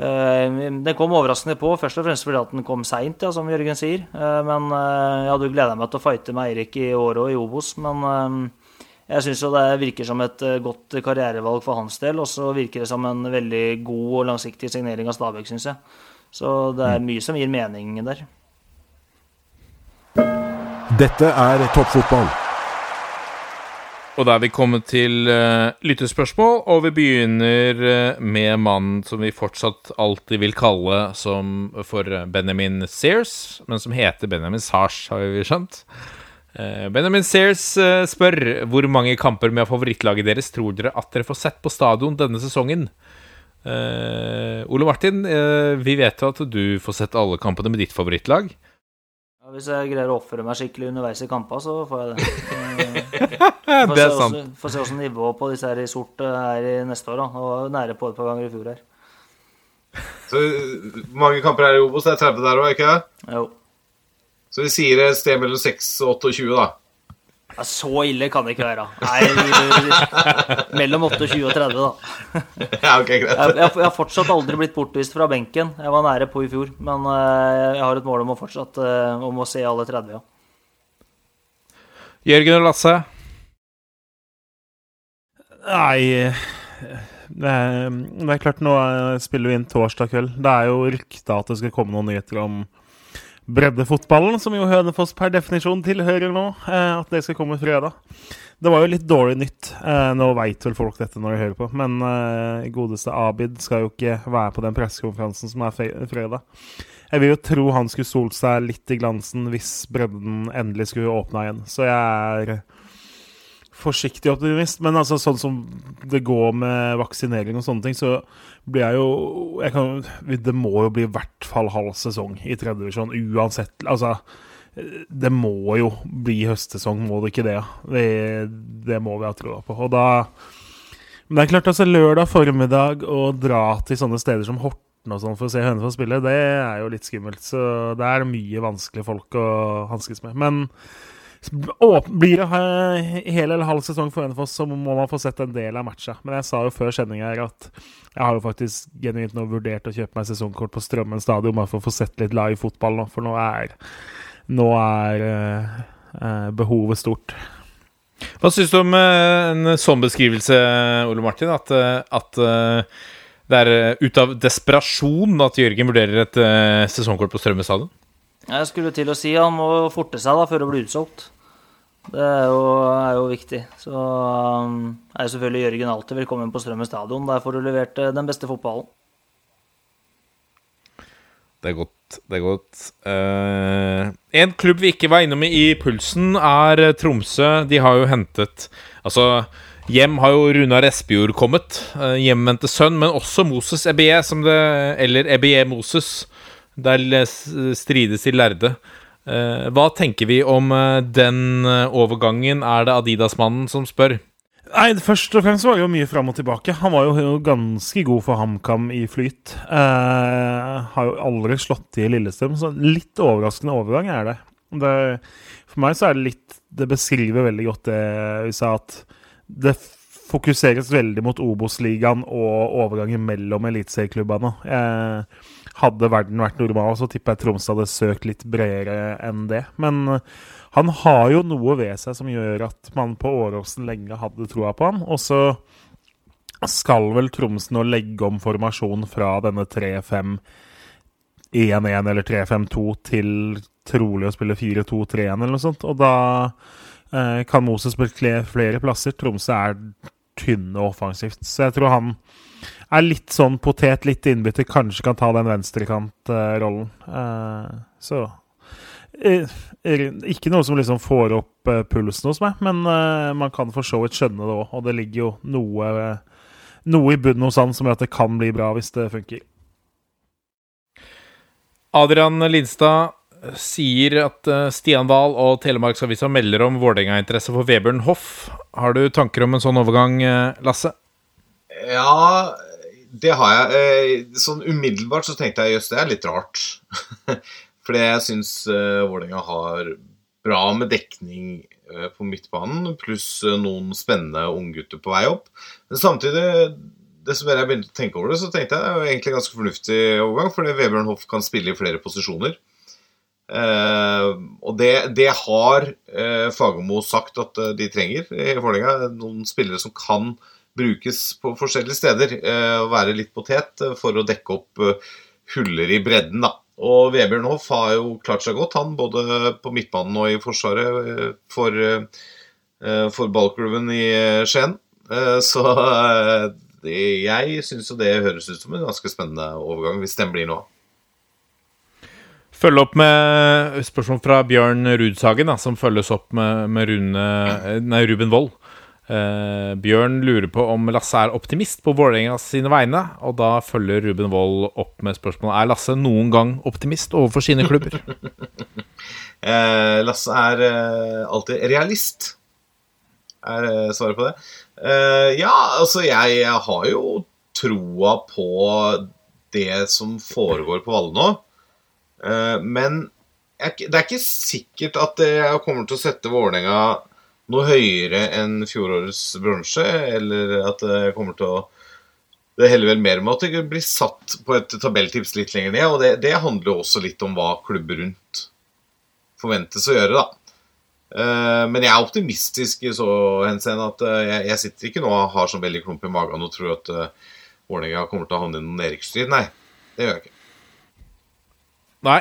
den kom overraskende på, først og fremst fordi at den kom seint, ja, som Jørgen sier. Uh, men jeg hadde jo gleda meg til å fighte med Eirik i året og i Obos, men jeg syns det virker som et godt karrierevalg for hans del, og så virker det som en veldig god og langsiktig signering av Stabæk, syns jeg. Så det er mye som gir mening der. Dette er toppfotball. Og da er vi kommet til uh, lyttespørsmål, og vi begynner uh, med mannen som vi fortsatt alltid vil kalle som for Benjamin Sears, men som heter Benjamin Sars, har vi skjønt. Uh, Benjamin Sears spør hvor mange kamper med favorittlaget deres tror dere at dere får sett på stadion denne sesongen? Ole Martin, vi vet jo at du får sett alle kampene med ditt favorittlag. Hvis jeg greier å oppføre meg skikkelig underveis i kampene, så får jeg det. Det er sant. Får se åssen nivået på disse her i sort er i neste år. da, og Nære på et par ganger i fjor her. Så mange kamper her i Obos? Det er 30 der òg, ikke det? Jo. Så vi sier et sted mellom 6 og 28, da. Ja, så ille kan det ikke være. Nei, mellom 28 og 30, da. Ja, ok, greit. Jeg, jeg, jeg har fortsatt aldri blitt bortvist fra benken. Jeg var nære på i fjor. Men uh, jeg har et mål om å fortsatt uh, om å se alle 30, ja. Jørgen og Lasse? Nei det er, det er klart, nå spiller vi inn torsdag kveld. Det er jo rykta at det skal komme noen nyheter om breddefotballen, som jo Hønefoss per definisjon tilhører nå, eh, at det skal komme fredag. Det var jo litt dårlig nytt. Eh, nå veit vel folk dette når de hører på, men eh, godeste Abid skal jo ikke være på den pressekonferansen som er fredag. Jeg vil jo tro han skulle solt seg litt i glansen hvis bredden endelig skulle åpna igjen. Så jeg er forsiktig optimist. Men altså, sånn som det går med vaksinering og sånne ting, så blir jeg jo jeg kan, Det må jo bli i hvert fall halv sesong i tredje divisjon, uansett. Altså, det må jo bli høstsesong, må det ikke det? Det, det må vi ha troa på. Og da Men det er klart, altså, lørdag formiddag å dra til sånne steder som Horten og sånn for å se Hønefoss spille, det er jo litt skummelt. Så det er mye vanskelige folk å hanskes med. Men blir det hel eller halv sesong for Hønefoss, så må man få sett en del av matcha. Men jeg sa jo før sending her at jeg har jo faktisk genuint nå vurdert å kjøpe meg sesongkort på Strømmen stadion bare for å få sett litt live fotball nå, for nå er, nå er eh, behovet stort. Hva syns du om uh, en sånn beskrivelse, Ole Martin? At, uh, at det er ut av desperasjon at Jørgen vurderer et sesongkort på Strømmestadion. Jeg skulle til å si han må forte seg da før det blir utsolgt. Det er jo, er jo viktig. Så um, er jo selvfølgelig Jørgen alltid velkommen på Strømmen stadion. Der får du levert uh, den beste fotballen. Det er godt. Det er godt. Uh, en klubb vi ikke var innom i pulsen, er eh, Tromsø. De har jo hentet Altså, hjem har jo Runar Espejord kommet. Uh, Hjemvendte sønn, men også Moses Ebie, det Eller Ebie Moses. Der strides de lærde. Eh, hva tenker vi om eh, den eh, overgangen? Er det Adidas-mannen som spør? Nei, Først og fremst var det jo mye fram og tilbake. Han var jo ganske god for HamKam i flyt. Eh, har jo aldri slått til i Lillestrøm, så litt overraskende overgang er det. det. For meg så er det litt Det beskriver veldig godt det vi sa, at det fokuseres veldig mot Obos-ligaen og overgangen mellom eliteserieklubbene. Eh, hadde verden vært normal, så tipper jeg Tromsø hadde søkt litt bredere enn det. Men eh, han har jo noe ved seg som gjør at man på Åråsen lenge hadde troa på ham. Og så skal vel Tromsø nå legge om formasjon fra denne 3-5-1-1 eller 3-5-2 til trolig å spille 4-2-3-1 eller noe sånt. Og da kan Moses spille flere plasser. Tromsø er tynne offensivt. Så jeg tror han er litt sånn potet, litt innbytter, kanskje kan ta den venstrekantrollen. Eh, så eh, Ikke noe som liksom får opp eh, pulsen hos meg, men eh, man kan for så vidt skjønne det òg. Og det ligger jo noe, noe i bunnen hos han som gjør at det kan bli bra hvis det funker. Adrian Lindstad sier at eh, Stian Dahl og Telemarksavisa melder om Vålerenga-interesse for Vebjørn Hoff. Har du tanker om en sånn overgang, eh, Lasse? Ja, det har jeg. Eh, Sånn umiddelbart så tenkte jeg jøss, det er litt rart. Fordi jeg syns Vålerenga har bra med dekning på midtbanen, pluss noen spennende unggutter på vei opp. Men samtidig, desto mer jeg begynte å tenke over det, så tenkte jeg det er egentlig ganske fornuftig overgang, fordi Vebjørn Hoff kan spille i flere posisjoner. Eh, og det, det har uh, Fagermo sagt at eh, de trenger i Vålerenga. Noen spillere som kan brukes på forskjellige steder. eh, og være litt potet eh, for å dekke opp eh, huller i bredden, da. Og Vebjørn Hoff har jo klart seg godt, han, både på midtbanen og i Forsvaret, eh, for, eh, for ballklubben i eh, Skien. Eh, Så eh, det- jeg syns jo det høres ut som en ganske spennende overgang, hvis den blir noe av. Følge opp med spørsmål fra Bjørn Rudsagen, da, som følges opp med, med Rune, nei, Ruben Wold. Eh, Bjørn lurer på om Lasse er optimist på Vålerenga sine vegne. Og da følger Ruben Wold opp med spørsmålet Er Lasse noen gang optimist overfor sine klubber. Eh, Lasse er eh, alltid realist, er eh, svaret på det. Eh, ja, altså, jeg, jeg har jo troa på det som foregår på Valle nå. Eh, men det er ikke sikkert at jeg kommer til å sette Vålerenga noe høyere enn fjorårets bronse, eller at jeg kommer til å det heller vel mer med at det blir satt på et tabelltips litt lenger ned. Og det, det handler jo også litt om hva klubber rundt forventes å gjøre, da. Eh, Men jeg er optimistisk i så henseende at eh, jeg, jeg sitter ikke nå og har sånn veldig klump i magen og tror at uh, Vålerenga kommer til å havne i noen nedrykksstrid. Nei, det gjør jeg ikke. Nei,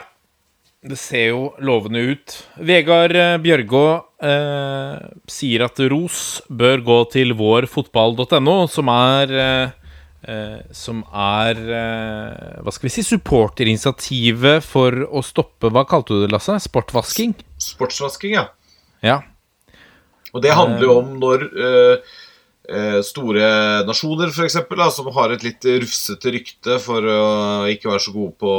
det ser jo lovende ut. Vegard eh, Bjørgå eh, sier at ros bør gå til vårfotball.no, som er eh, eh, Som er eh, Hva skal vi si supporterinitiativet for å stoppe Hva kalte du det, Lasse? Sportvasking? Sportsvasking, ja. Ja. Og det handler jo om når eh, eh, store nasjoner, f.eks., som har et litt rufsete rykte for å ikke være så gode på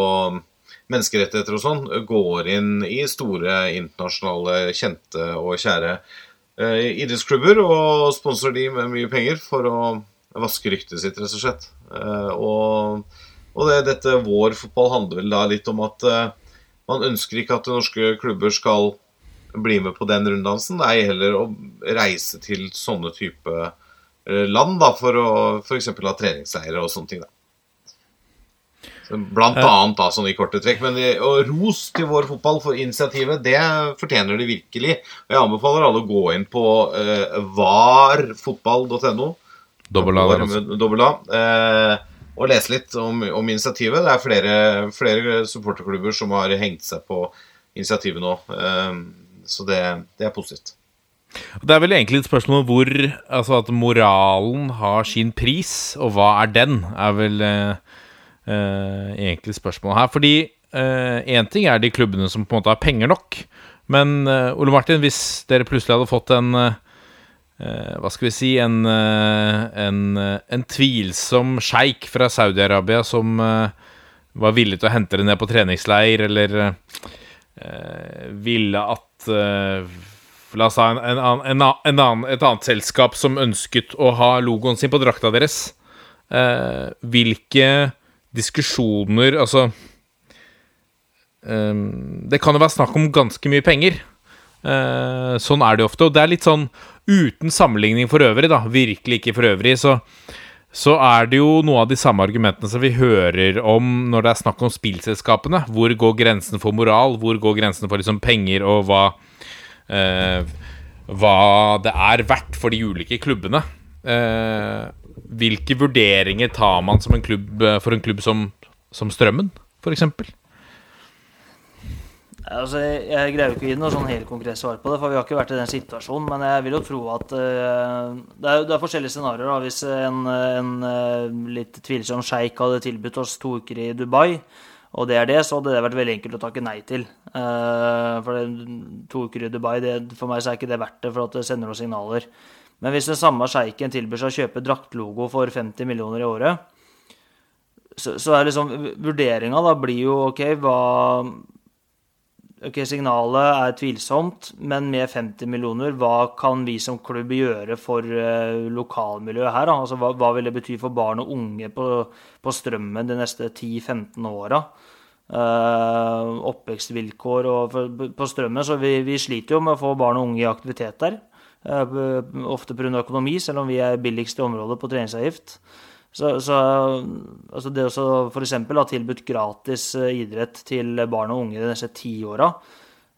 menneskerettigheter og sånn, går inn i store internasjonale, kjente og kjære eh, idrettsklubber og sponser de med mye penger for å vaske ryktet sitt, rett og slett. Eh, og og det, dette vår fotball handler vel da litt om at eh, man ønsker ikke at norske klubber skal bli med på den runddansen. Ei heller å reise til sånne type land da, for å f.eks. ha treningsleirer og sånne ting. da. Blant annet, da, sånn i korte trekk. Men eh, og ros til vår fotball for initiativet, det fortjener de virkelig. Og jeg anbefaler alle å gå inn på uh, varfotball.no. Dobbel A dobbel A. Eh, og lese litt om, om initiativet. Det er flere, flere supporterklubber som har hengt seg på initiativet nå. Uh, så det, det er positivt. Det er vel egentlig et spørsmål om hvor Altså at moralen har sin pris, og hva er den? Er vel eh, eh, egentlig spørsmålet her. Fordi Én ting er de klubbene som på en måte har penger nok. Men eh, Ole Martin, hvis dere plutselig hadde fått en eh, Hva skal vi si En, eh, en, eh, en tvilsom sjeik fra Saudi-Arabia som eh, var villig til å hente det ned på treningsleir, eller eh, ville at eh, La oss en et annet selskap som ønsket å ha logoen sin på drakta deres. Eh, hvilke diskusjoner Altså um, Det kan jo være snakk om ganske mye penger. Uh, sånn er det ofte. Og det er litt sånn uten sammenligning for øvrig, da. Virkelig ikke for øvrig. Så, så er det jo noe av de samme argumentene som vi hører om når det er snakk om spillselskapene. Hvor går grensen for moral? Hvor går grensen for liksom penger, og hva uh, Hva det er verdt for de ulike klubbene. Eh, hvilke vurderinger tar man en klubb, eh, for en klubb som, som Strømmen, f.eks.? Altså, jeg, greier ikke å gi noe sånn helt konkret svar på det, for vi har ikke vært i den situasjonen. Men jeg vil jo tro at uh, det, er, det er forskjellige scenarioer. Hvis en, en uh, litt tvilsom sjeik hadde tilbudt oss to uker i Dubai, og det er det, så hadde det vært veldig enkelt å takke nei til. Uh, for det, to uker i Dubai, det, for meg så er ikke det verdt det, for at det sender noen signaler. Men hvis den samme sjeiken tilbyr seg å kjøpe draktlogo for 50 millioner i året, så, så er liksom vurderinga da blir jo OK, hva Ok, signalet er tvilsomt, men med 50 millioner, hva kan vi som klubb gjøre for eh, lokalmiljøet her? Da? Altså, hva, hva vil det bety for barn og unge på, på Strømmen de neste 10-15 åra? Eh, oppvekstvilkår og for, På Strømmen så vi, vi sliter jo med å få barn og unge i aktivitet der. Eh, ofte pga. økonomi, selv om vi er billigst i området på treningsavgift. Så, så altså det å f.eks. ha tilbudt gratis eh, idrett til barn og unge de neste ti åra,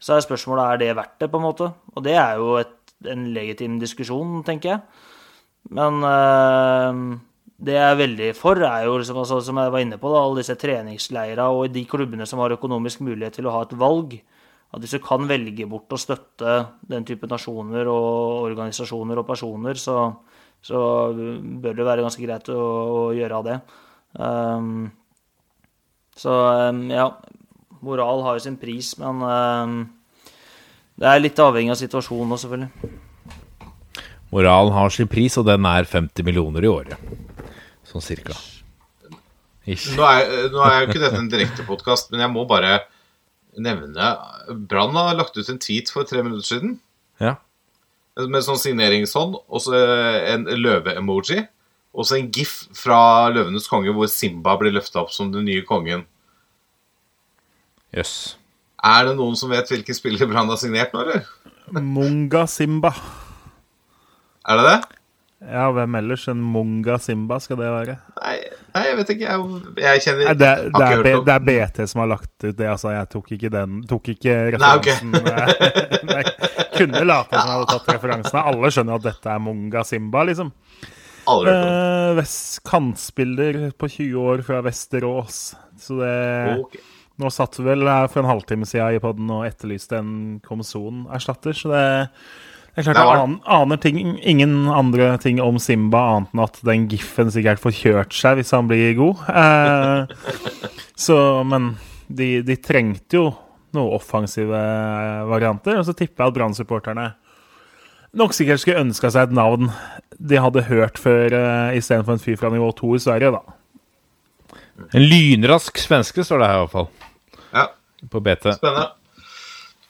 så er spørsmålet er det verdt det, på en måte. Og det er jo et, en legitim diskusjon, tenker jeg. Men øh, det jeg er veldig for, er jo, liksom, altså, som jeg var inne på, da, alle disse treningsleira og de klubbene som har økonomisk mulighet til å ha et valg. At hvis du kan velge bort å støtte den type nasjoner og organisasjoner og personer, så, så bør det være ganske greit å, å gjøre av det. Um, så um, ja, moral har jo sin pris, men um, det er litt avhengig av situasjonen òg, selvfølgelig. Moralen har sin pris, og den er 50 millioner i året. Sånn cirka. Ish. Nå er, nå er jo ikke dette en direktepodkast, men jeg må bare nevne Brann har lagt ut en tweet for tre minutter siden Ja. med sånn signeringshånd, og så en løve-emoji. Og så en gif fra 'Løvenes konge' hvor Simba blir løfta opp som den nye kongen. Jøss. Er det noen som vet hvilken spiller Brann har signert nå, eller? Munga Simba. Er det det? Ja, hvem ellers enn Munga Simba skal det være? Nei, nei jeg vet ikke. Jeg, jeg kjenner Nei, det, har det, er, det er BT som har lagt ut det, altså. Jeg tok ikke den Tok ikke referansen. Nei, kunne late som jeg hadde tatt referansene. Alle skjønner at dette er Munga Simba, liksom. Eh, kantspiller på 20 år fra Vesterås. Så det Ok. Nå satt vi vel her for en halvtime siden i poden og etterlyste en Komson-erstatter, så det, det er klart jeg an- aner ting, ingen andre ting om Simba annet enn at den giffen sikkert får kjørt seg hvis han blir god. Eh, så, men de, de trengte jo noen offensive varianter, og så tipper jeg at Brann-supporterne nok sikkert skulle ønska seg et navn de hadde hørt før, eh, istedenfor en fyr fra nivå 2 i Sverige, da. En lynrask svenske, står det her i hvert fall. Ja, På BT. spennende.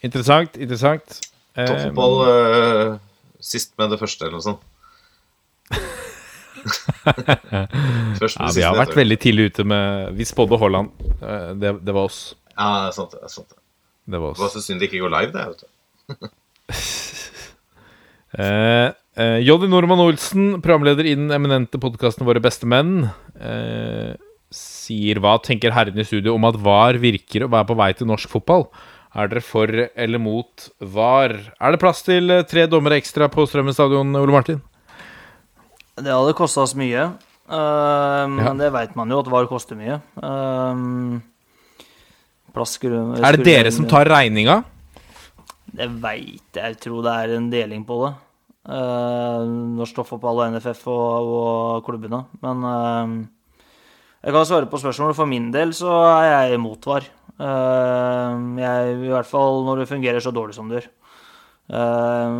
Interessant, interessant. Eh, Toppfotball øh, sist med det første, eller noe sånt. Først ja, med vi siste, har vært veldig tidlig ute med Vi spådde Holland. Eh, Det, det var oss. Ja, det er sant. Det er sant. Det var Det var så synd det ikke går live, det. vet du. Eh, eh, Normann Olsen, programleder i den eminente podkasten Våre beste menn, eh, sier hva tenker herrene i studio om at VAR virker å være på vei til norsk fotball? Er dere for eller mot VAR? Er det plass til eh, tre dommere ekstra på Strømmen stadion, Ole Martin? Det hadde kosta oss mye. men Ja. det veit man jo at VAR koster mye. Uh, plass skulle, Er det dere som tar regninga? Det veit jeg. Jeg tror det er en deling på det. Uh, Norsk Toppfotball og NFF og, og klubbene. Men uh, jeg kan svare på spørsmålet. For min del så er jeg imot VAR. Eh, jeg, I hvert fall når det fungerer så dårlig som det gjør. Eh,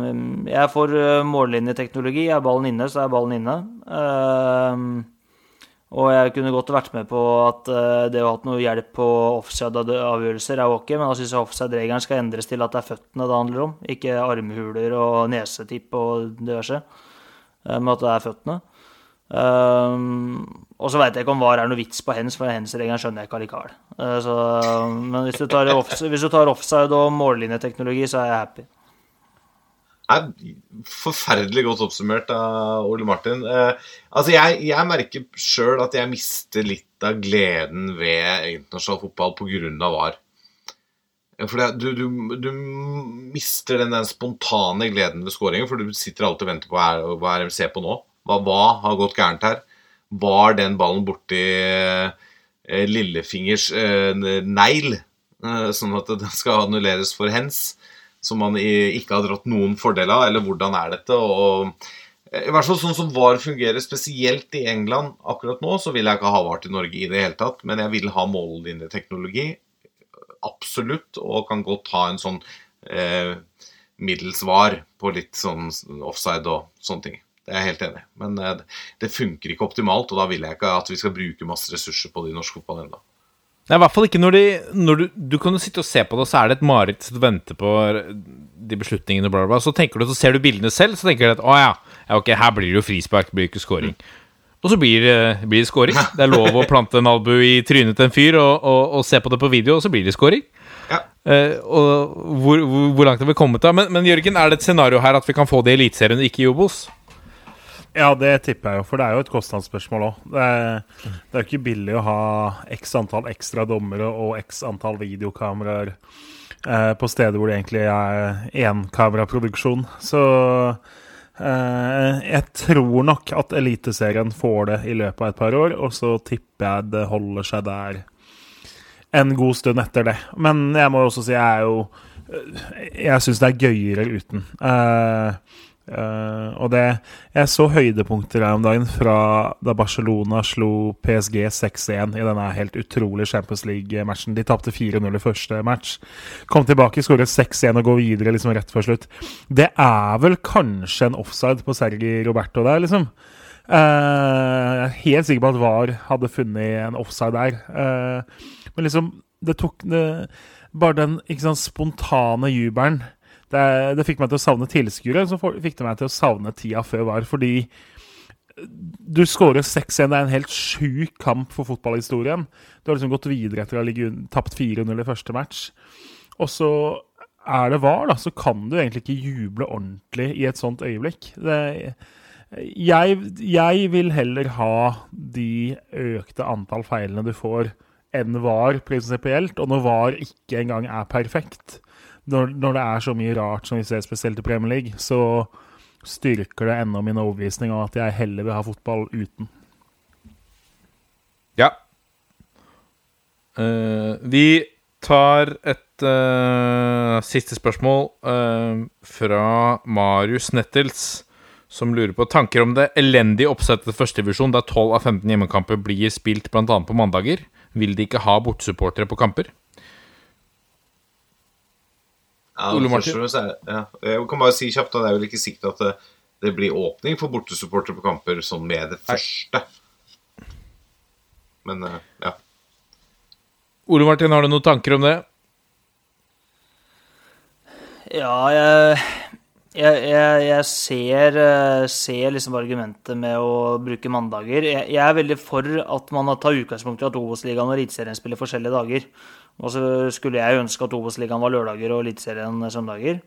jeg får eh, mållinjeteknologi. Er ballen inne, så er ballen inne. Og jeg kunne godt vært med på at det å ha hatt noe hjelp på offside-avgjørelser er ok, men da syns jeg offside-regelen skal endres til at det er føttene det handler om, ikke armhuler og nesetipp og diverse, men at det er føttene. Og så veit jeg ikke om VAR er noe vits på hens, for hens-regelen skjønner jeg ikke allikevel. Uh, så, men hvis du, tar offside, hvis du tar offside og mållinjeteknologi, så er jeg happy. er forferdelig godt oppsummert av Ole Martin. Eh, altså jeg, jeg merker sjøl at jeg mister litt av gleden ved internasjonal fotball pga. VAR. For det, du, du, du mister den den, spontane gleden ved skåringen, for du sitter alltid og venter på hva er, hva er det vi ser på nå. Hva, hva har gått gærent her? Var den ballen borti eh, lillefingers eh, negl, eh, sånn at den skal annulleres for hens? som man ikke har dratt noen fordel av, eller hvordan er dette? Og, I hvert fall sånn som VAR fungerer, spesielt i England akkurat nå, så vil jeg ikke ha VAR til Norge i det hele tatt, men jeg vil ha mållinjeteknologi, absolutt, og kan godt ha en sånn eh, middels VAR på litt sånn offside og sånne ting. Det er jeg helt enig i. Men eh, det funker ikke optimalt, og da vil jeg ikke at vi skal bruke masse ressurser på det i norsk fotball ennå. Nei, i hvert fall ikke når, de, når du, du kan jo sitte og se på det, og så er det et mareritt som venter på de beslutningene, bla, bla, bla. Så tenker du, så ser du bildene selv, så tenker du at å ja, ja ok, her blir det jo frispark, det blir ikke scoring. Og så blir, blir det scoring. Det er lov å plante en albu i trynet til en fyr og, og, og se på det på video, og så blir det scoring. Ja. Eh, og hvor, hvor, hvor langt har vi kommet da? Men, men Jørgen, er det et scenario her at vi kan få det i Eliteserien og ikke i Obos? Ja, det tipper jeg jo, for det er jo et kostnadsspørsmål òg. Det, det er jo ikke billig å ha x antall ekstra dommere og x antall videokameraer eh, på steder hvor det egentlig er énkameraproduksjon. Så eh, jeg tror nok at Eliteserien får det i løpet av et par år, og så tipper jeg det holder seg der en god stund etter det. Men jeg må jo også si jeg er jo Jeg syns det er gøyere uten. Eh, eh, og det Jeg så høydepunkter her om dagen fra da Barcelona slo PSG 6-1 i denne helt utrolige Champions League-matchen. De tapte 4-0 i første match. Kom tilbake, skåret 6-1 og går videre liksom rett før slutt. Det er vel kanskje en offside på Sergi Roberto der, liksom. Uh, jeg er helt sikker på at VAR hadde funnet en offside der. Uh, men liksom, det tok det, Bare den sant, spontane jubelen det, det fikk meg til å savne tilskuere. Så fikk det meg til å savne tida før VAR. Fordi du skårer 6-1. Det er en helt sjuk kamp for fotballhistorien. Du har liksom gått videre etter å ha tapt 4-0 i første match. Og så er det VAR, da, så kan du egentlig ikke juble ordentlig i et sånt øyeblikk. Det, jeg, jeg vil heller ha de økte antall feilene du får, enn VAR prinsipielt. Og når VAR ikke engang er perfekt, når, når det er så mye rart som vi ser spesielt i Premier League, så styrker det enda min overbevisning om at jeg heller vil ha fotball uten. Ja. Uh, vi tar et uh, siste spørsmål uh, fra Marius Nettels, som lurer på tanker om det elendige oppsettet til førstedivisjon, der 12 av 15 hjemmekamper blir spilt bl.a. på mandager. Vil de ikke ha bortesupportere på kamper? Ja, Ole Martin? første så ja, jeg kan bare si kjapt at det er vel ikke sikkert at det, det blir åpning for bortesupportere på kamper sånn med det første. Men eh, ja. Ole Martin, har du noen tanker om det? Ja, jeg, jeg, jeg, jeg ser, eh, ser liksom argumentet med å bruke mandager. Jeg, jeg er veldig for at man tar utgangspunkt i at Obos-ligaen og Eliteserien spiller forskjellige dager. Og så skulle jeg ønske at Obos-ligaen var lørdager og Eliteserien søndager.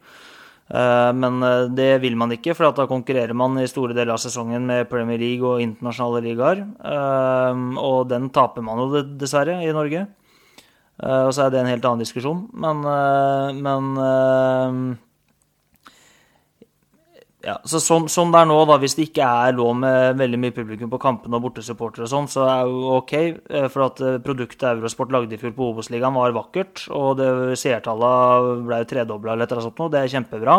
Eh, Men eh, det vil man ikke, for da konkurrerer man i store deler av sesongen med Premier League og internasjonale ligaer. Eh, Og den taper man jo dessverre i Norge. Og så er det en helt annen diskusjon. Men, men ja, så sånn, sånn det er nå, da, hvis det ikke er lov med veldig mye publikum på kampene og bortesupportere og sånn, så er det jo ok. eh, For at eh, produktet Eurosport lagde i fjor på Obos-ligaen var vakkert, og seertallene ble jo tredobla eller et eller annet sånt noe. Det er kjempebra.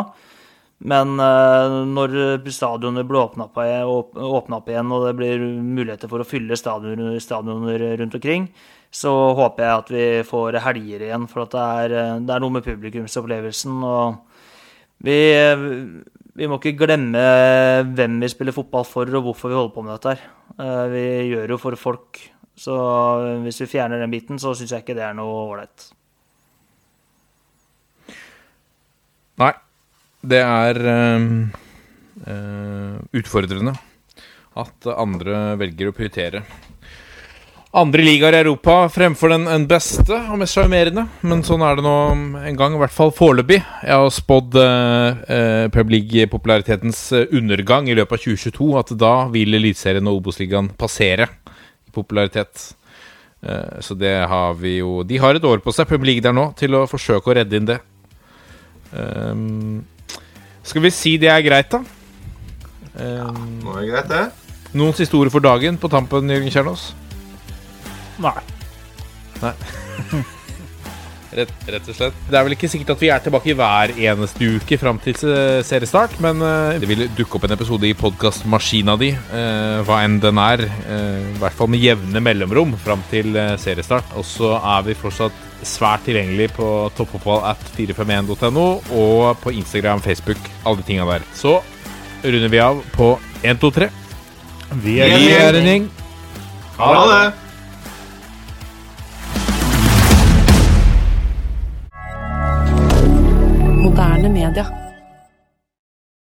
Men uh, når stadioner blir åpna opp, igjen, og det blir muligheter for å fylle stadioner, stadioner rundt omkring, så håper jeg at vi får helger igjen. For det er, det, er, noe med publikumsopplevelsen. Og vi, vi, må ikke glemme hvem vi spiller fotball for, og hvorfor vi holder på med dette her. Uh, vi gjør jo for folk. Så hvis vi fjerner den biten, så syns jeg ikke det er noe ålreit. Nei. Det er uh, utfordrende at andre velger å prioritere andre ligaer i Europa fremfor den, beste og mest sjarmerende. Men sånn er det nå en gang, i hvert fall foreløpig. Jeg har spådd eh, uh, Premier League-popularitetens undergang i løpet av 2022. At da vil Eliteserien og Obos-ligaen passere i popularitet. Uh, så det har vi jo De har et år på seg, Premier League der nå, til å forsøke å redde inn det. Um, skal vi si det er greit, da? ja, nå er det greit, det. Noen siste ord for dagen på tampen, Jørgen Kjernås? Nei. Nei. Rett, rett, og slett. Det er vel ikke sikkert at vi er tilbake hver eneste uke fram til seriestart, men uh, det vil dukke opp en episode i podkastmaskina di, uh, hva enn den er. Uh, I hvert fall med jevne mellomrom fram til seriestart. Og så er vi fortsatt svært tilgjengelig på toppfotball at 451.no og på Instagram, Facebook, alle de tinga der. Så runder vi av på 1, 2, 3. Vi er, vi er en gjeng. Ha det. Moderne media.